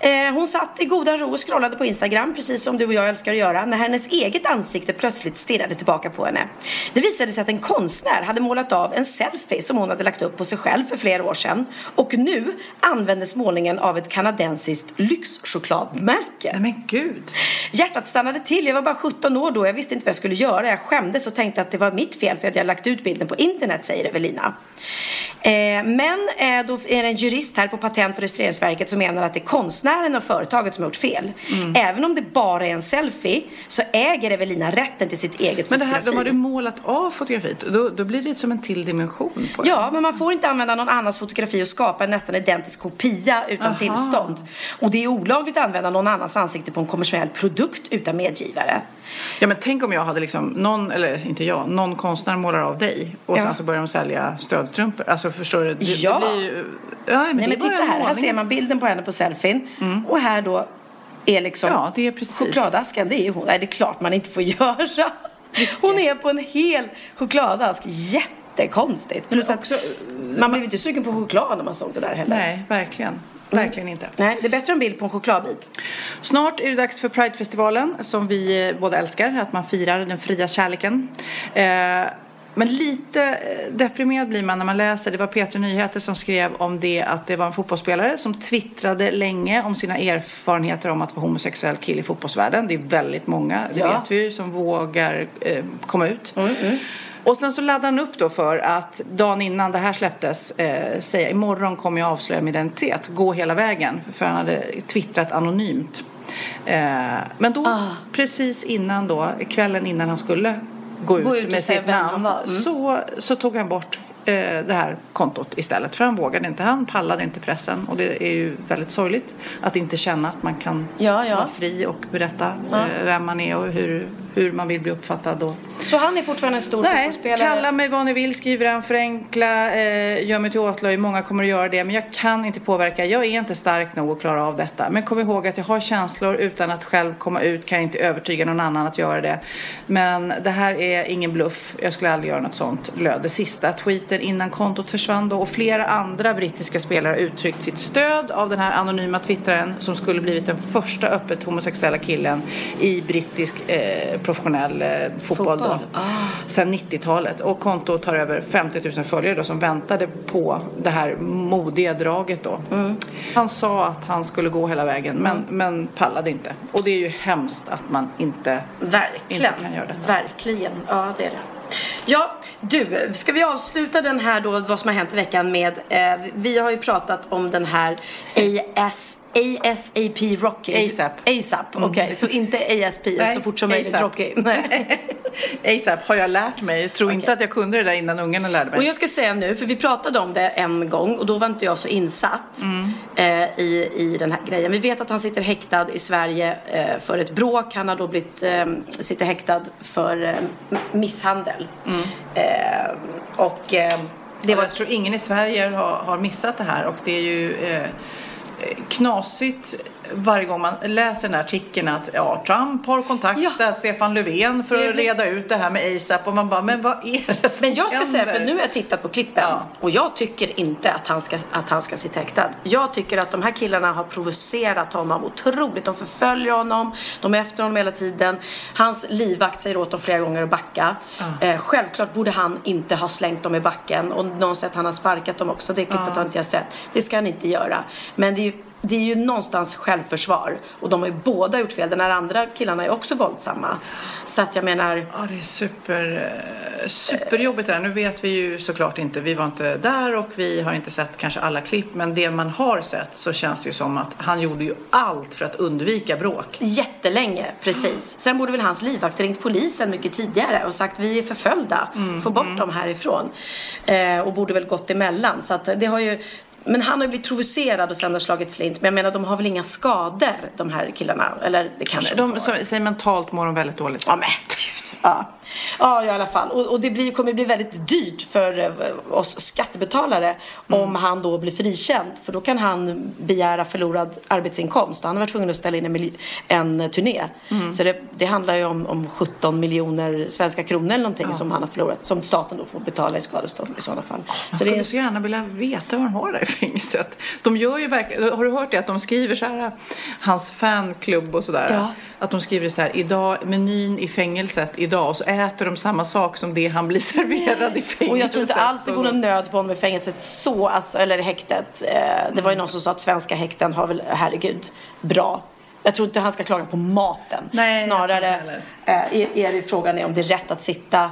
Speaker 3: Eh, hon satt i goda ro och scrollade på Instagram, precis som du och jag älskar att göra, när hennes eget ansikte plötsligt stirrade tillbaka på henne. Det visade sig att en konstnär hade målat av en selfie som hon hade lagt upp på sig själv för flera år sedan. Och nu användes målningen av ett kanadensiskt lyxchokladmärke.
Speaker 2: Nej men gud.
Speaker 3: Hjärtat stannade till. Jag var bara 17 år då. Jag visste inte vad jag skulle göra. Jag skämdes och tänkte att det var mitt fel för att jag lagt ut bilden på internet, säger Evelina. Eh, men eh, då är det en jurist här på Patent och registreringsverket som menar att det är konstnären och företaget som har gjort fel.
Speaker 2: Mm.
Speaker 3: Även om det bara är en selfie så äger Evelina rätten till sitt eget
Speaker 2: Men det här,
Speaker 3: fotografi.
Speaker 2: de hade målat av fotografiet. Då, då blir det som en till dimension på det.
Speaker 3: Ja, men man får inte använda någon annans fotografi och skapa en nästan identisk kopia utan
Speaker 2: Aha.
Speaker 3: tillstånd. Och det är olagligt att använda någon annans ansikte på en kommersiell produkt utan medgivare.
Speaker 2: Ja men tänk om jag hade liksom någon, eller inte jag, någon konstnär målar av dig och
Speaker 3: Ja.
Speaker 2: sen så börjar de sälja stödstrumpor. Alltså förstår du? Det,
Speaker 3: Ja.
Speaker 2: Det blir ja men
Speaker 3: Nej men titta här, här ser man bilden på henne på selfien. Och här då är liksom
Speaker 2: Ja, det är precis.
Speaker 3: chokladasken, det är hon. Nej, det är klart man inte får [laughs] göra. Hon är på en hel chokladask. Jättekonstigt. Plus att man blev inte sugen på choklad när man såg det där heller.
Speaker 2: Nej, verkligen. Verkligen inte.
Speaker 3: Nej, det är bättre en bild på en chokladbit.
Speaker 2: Snart är det dags för Pridefestivalen som vi båda älskar, att man firar den fria kärleken. Eh, men lite eh, deprimerad blir man när man läser, det var Peter Nyheter som skrev om det att det var en fotbollsspelare som twittrade länge om sina erfarenheter om att vara homosexuell kille i fotbollsvärlden. Det är väldigt många, det
Speaker 3: Ja.
Speaker 2: vet vi ju, som vågar eh, komma ut. Och sen så laddade han upp då för att dagen innan det här släpptes eh, säga imorgon kommer jag avslöja min identitet, gå hela vägen. För han hade twittrat anonymt. Eh, men då,
Speaker 3: Ah.
Speaker 2: precis innan då, kvällen innan han skulle gå ut,
Speaker 3: Gå ut och
Speaker 2: med sitt namn.
Speaker 3: Mm.
Speaker 2: så, så tog han bort eh, det här kontot istället. För han vågade inte, han pallade inte pressen. Och det är ju väldigt sorgligt att inte känna att man kan
Speaker 3: Ja, ja.
Speaker 2: vara fri och berätta
Speaker 3: Ja.
Speaker 2: eh, vem man är och hur, hur man vill bli uppfattad och
Speaker 3: Så han är fortfarande en stor
Speaker 2: Nej,
Speaker 3: fotbollsspelare?
Speaker 2: kalla mig vad ni vill, skriver han, förenkla, eh, gör mig till åtlöje. Många kommer att göra det, men jag kan inte påverka. Jag är inte stark nog att klara av detta. Men kom ihåg att jag har känslor utan att själv komma ut kan jag inte övertyga någon annan att göra det. Men det här är ingen bluff. Jag skulle aldrig göra något sånt, löd det sista tweeten innan kontot försvann då. Och flera andra brittiska spelare har uttryckt sitt stöd av den här anonyma twittraren som skulle blivit den första öppet homosexuella killen i brittisk eh, professionell eh, fotboll,
Speaker 3: Fotboll,
Speaker 2: då. Sedan 90-talet. Och kontot har över 50 000 följare då, som väntade på det här modiga draget då. Han sa att han skulle gå hela vägen men, men pallade inte. Och det är ju hemskt att man inte,
Speaker 3: Verkligen.
Speaker 2: inte kan göra detta.
Speaker 3: Verkligen. Ja, det är det. Ja, du, ska vi avsluta den här då, vad som har hänt i veckan med, eh, vi har ju pratat om den här AS, ASAP Rocky.
Speaker 2: ASAP.
Speaker 3: ASAP, okej. Så inte ASP,
Speaker 2: Nej,
Speaker 3: så fort som möjligt
Speaker 2: ASAP.
Speaker 3: Rocky. [laughs] Nej.
Speaker 2: ASAP har jag lärt mig. Jag tror inte att jag kunde det där innan ungarna lärde mig.
Speaker 3: Och jag ska säga nu, för vi pratade om det en gång och då var inte jag så insatt eh, i, i den här grejen. Vi vet att han sitter häktad i Sverige eh, för ett bråk. Han har då blivit, eh, sitter häktad för eh, misshandel. Eh, och eh,
Speaker 2: Det var... Jag tror ingen i Sverige har, har missat det här och det är ju knasigt varje gång man läser den här artikeln att ja, Trump har kontaktat Stefan Löfven för
Speaker 3: Det
Speaker 2: att reda ut det här med ASAP och man bara, men vad är det som
Speaker 3: Men jag ska säga,
Speaker 2: händer?
Speaker 3: för nu har jag tittat på klippen och jag tycker inte att han, ska, att han ska sitta häktad. Jag tycker att de här killarna har provocerat honom otroligt. De förföljer honom, de är efter honom hela tiden. Hans livvakt säger åt dem flera gånger att backa. Eh, självklart borde han inte ha slängt dem i backen och någon sätt han har sparkat dem också. Det klippet har inte jag sett. Det ska han inte göra. Men det är ju det är ju någonstans självförsvar och de har ju båda gjort fel. Den här andra killarna är också våldsamma. Så att jag menar...
Speaker 2: Ja, det är super, eh, superjobbigt det här. Nu vet vi ju såklart inte, vi var inte där och vi har inte sett kanske alla klipp. Men det man har sett så känns det ju som att han gjorde ju allt för att undvika bråk.
Speaker 3: Jättelänge, precis. Sen borde väl hans livvakt ringt polisen mycket tidigare och sagt vi är förföljda, få bort dem härifrån. Eh, och borde väl gått emellan. Så att det har ju men han har ju blivit provocerad och sen har slagit slint. Men jag menar, de har väl inga skador, de här killarna? Eller det kanske de,
Speaker 2: De, så, säg mentalt mår de väldigt dåligt.
Speaker 3: Ja, men gud. Ja. Ja, i alla fall. Och, och det blir, kommer bli väldigt dyrt för eh, oss skattebetalare om han då blir frikänd. För då kan han begära förlorad arbetsinkomst. Han har varit tvungen att ställa in en, en turné. Så det, det handlar ju om, om 17 miljoner svenska kronor eller någonting som han har förlorat. Som staten då får betala i skadestånd i sådana fall.
Speaker 2: Man
Speaker 3: Så det
Speaker 2: skulle
Speaker 3: är
Speaker 2: så gärna vilja veta vad de har där i fängelset. De gör ju verkligen, har du hört det att de skriver så här, hans fanklubb och sådär.
Speaker 3: Ja.
Speaker 2: Att de skriver så här, idag, menyn i fängelset idag och så äter de samma sak som det han blir [laughs] serverad i fängelset.
Speaker 3: Och jag tror inte alls det går någon nöd på honom i fängelset så, alltså, eller häktet. Eh, det var ju någon som sa att svenska häkten har väl, herregud, bra. Jag tror inte han ska klaga på maten.
Speaker 2: Nej,
Speaker 3: Snarare eh, är, det frågan är om det är rätt att sitta,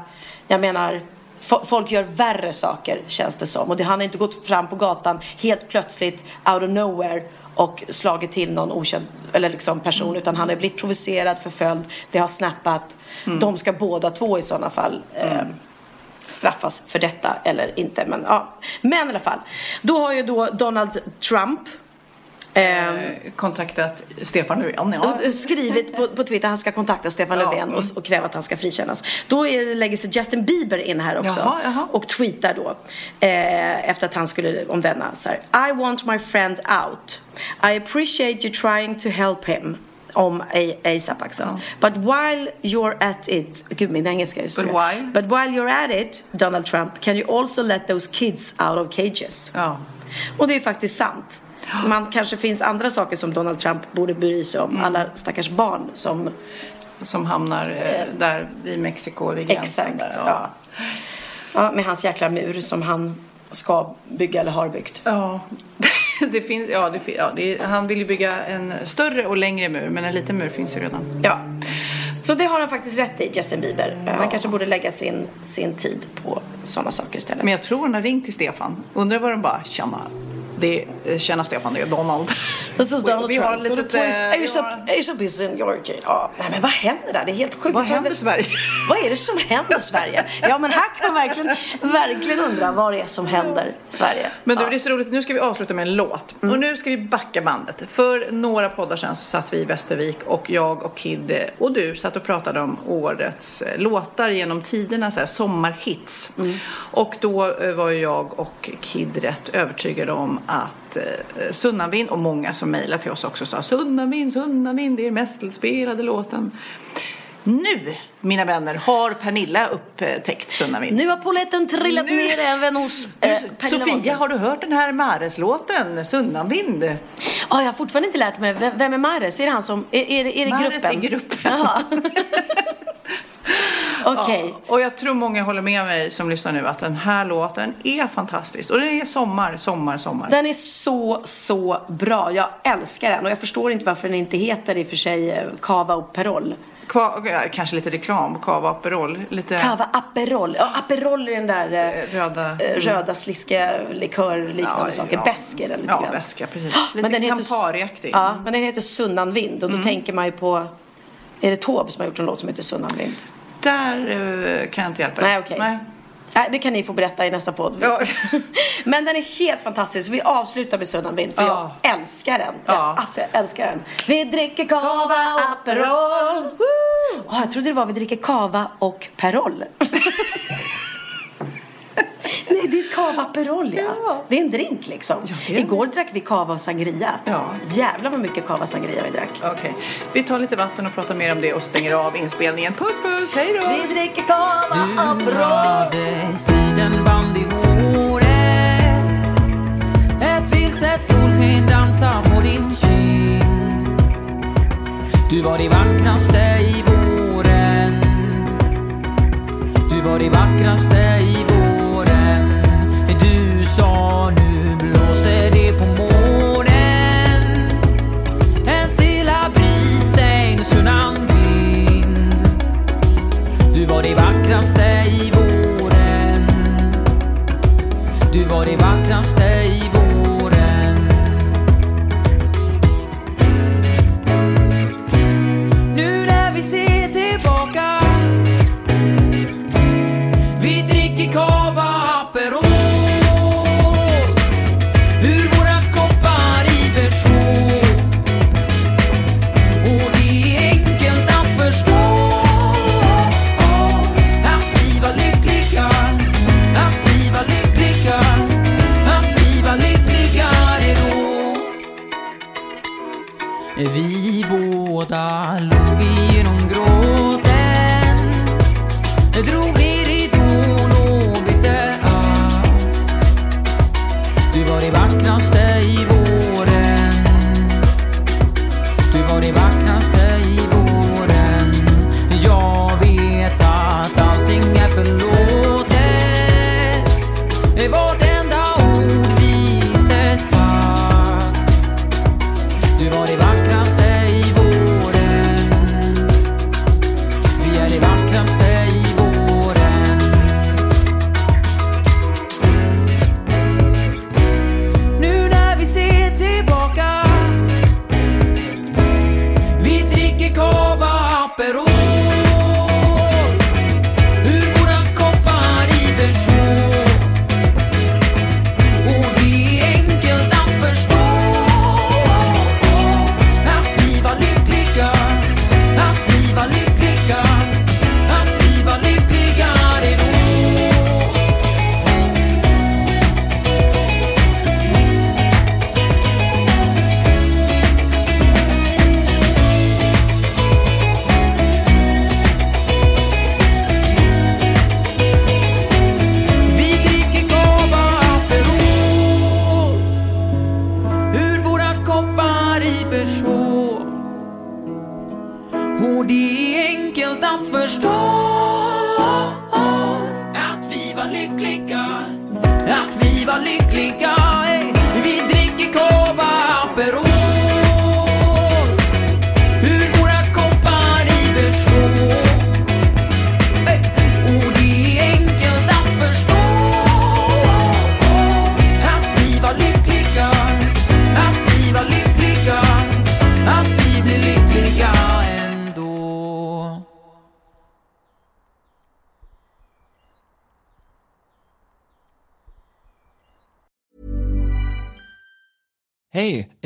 Speaker 3: jag menar, fo- Folk gör värre saker känns det som. Och det, han har inte gått fram på gatan helt plötsligt, out of nowhere och slagit till någon okänd eller liksom person.
Speaker 2: Mm.
Speaker 3: Utan han har blivit provocerad, förföljd, det har snappat.
Speaker 2: Mm.
Speaker 3: De ska båda två i sådana fall eh, straffas för detta eller inte. Men, ja. men i alla fall. Då har ju då Donald Trump eh,
Speaker 2: kontaktat Stefan Löfven. Ja.
Speaker 3: Alltså, skrivit på, på Twitter att han ska kontakta Stefan
Speaker 2: Ja,
Speaker 3: Löfven och, och kräva att han ska frikännas. Då är, lägger sig Justin Bieber in här också
Speaker 2: Jaha, jaha.
Speaker 3: och tweetar då eh, efter att han skulle om denna så här, I want my friend out. I appreciate you trying to help him. Om ASAP alltså. But while you're at it, gud min engelska är
Speaker 2: But while?
Speaker 3: But while you're at it, Donald Trump, can you also let those kids out of cages?
Speaker 2: Ja.
Speaker 3: Och det är faktiskt sant. Man kanske finns andra saker som Donald Trump borde bry sig
Speaker 2: Mm.
Speaker 3: om. Alla stackars barn som...
Speaker 2: Som hamnar eh, där vid Mexiko vid gränsen.
Speaker 3: Exakt,
Speaker 2: där,
Speaker 3: ja. ja. Med hans jäkla mur som han ska bygga eller har byggt.
Speaker 2: Ja, [laughs] det finns, ja, det, ja det, han vill ju bygga en större och längre mur, men en liten mur finns ju redan.
Speaker 3: Ja. Så det har han faktiskt rätt i, Justin Bieber. Han kanske borde lägga sin, sin tid på sådana saker istället.
Speaker 2: Men jag tror han har ringt till Stefan. Undrar vad de bara, tjena, Det är tjena Stefan, det är Donald.
Speaker 3: This is Donald
Speaker 2: vi har
Speaker 3: Trump. Gonna
Speaker 2: litet, vi
Speaker 3: Asia,
Speaker 2: har-
Speaker 3: Asia Biz in Georgia. Ja, nej men vad händer där? Det är helt sjukt.
Speaker 2: Vad händer
Speaker 3: väl-
Speaker 2: Sverige? [laughs]
Speaker 3: Vad är det som händer Sverige? Ja men här kan man verkligen, verkligen undra vad det är som händer Sverige.
Speaker 2: Men du,
Speaker 3: ja.
Speaker 2: det är så roligt. Nu ska vi avsluta med en låt. Och nu ska vi backa bandet. För några poddar sedan så satt vi i Västervik och jag och Kid eh, och du satt och pratade om årets eh, låtar genom tiderna, så här, sommarhits. Och då eh, var ju jag och Kid rätt övertygade om att eh, Sunnavind, och många som mejlade till oss också sa Sunnavind, Sunnavind, det är mest spelade låten. Nu, mina vänner, har Pernilla upptäckt Sunnavind.
Speaker 3: Nu har polletten trillat
Speaker 2: Nu-
Speaker 3: ner även hos eh, Pernilla
Speaker 2: Sofia,
Speaker 3: Wahlgren.
Speaker 2: har du hört den här Mares-låten, Sunnavind?
Speaker 3: Ja, jag har fortfarande inte lärt mig. Vem, vem är Mares? Är det han som... Är, är, är det
Speaker 2: Mares
Speaker 3: gruppen?
Speaker 2: är gruppen. [laughs] [laughs]
Speaker 3: Okej.
Speaker 2: Ja, och jag tror många håller med mig som lyssnar nu att den här låten är fantastisk. Och den är sommar, sommar, sommar.
Speaker 3: Den är så, så bra. Jag älskar den och jag förstår inte varför den inte heter i och för sig eh, Cava och Perol.
Speaker 2: Kva, ja, kanske lite reklam, Cava Aperol. Lite
Speaker 3: Cava Aperol. Ja, Aperol är den där eh,
Speaker 2: röda...
Speaker 3: eh, röda sliskiga likör-liknande
Speaker 2: Ja,
Speaker 3: saker.
Speaker 2: ja.
Speaker 3: Bäsk är den lite
Speaker 2: Ja,
Speaker 3: grann.
Speaker 2: beska, precis. Lite
Speaker 3: Men den heter, ja, men den heter Sunnan vind och då
Speaker 2: Mm.
Speaker 3: tänker man ju på är det Taube som har gjort en låt som heter Sunnan vind?
Speaker 2: Där eh, kan jag inte hjälpa dig.
Speaker 3: Nej, okej.
Speaker 2: Nej.
Speaker 3: Nej, det kan ni få berätta i nästa podd.
Speaker 2: Ja. [laughs]
Speaker 3: Men den är helt fantastisk. Vi avslutar med Sunnan vind för
Speaker 2: Ja.
Speaker 3: jag älskar den.
Speaker 2: Ja.
Speaker 3: Alltså jag älskar den. Vi dricker cava och Aperol. Åh, jag trodde det var vi dricker cava och Perol. [laughs] Nej, det är cava Aperol ja. Det är en drink liksom.
Speaker 2: är
Speaker 3: Igår drack vi cava och sangria.
Speaker 2: Ja.
Speaker 3: Jävlar vad mycket cava och sangria vi drack.
Speaker 2: Okej. Vi tar lite vatten och pratar mer om det och stänger av inspelningen. Puss puss, hej då!
Speaker 3: Vi dricker cava och Aperol.
Speaker 11: sidenband i håret Ett vilset solsken dansar på din kind Du var det vackraste i våren Du var det vackraste i vackraste i våren. Du var det vackraste i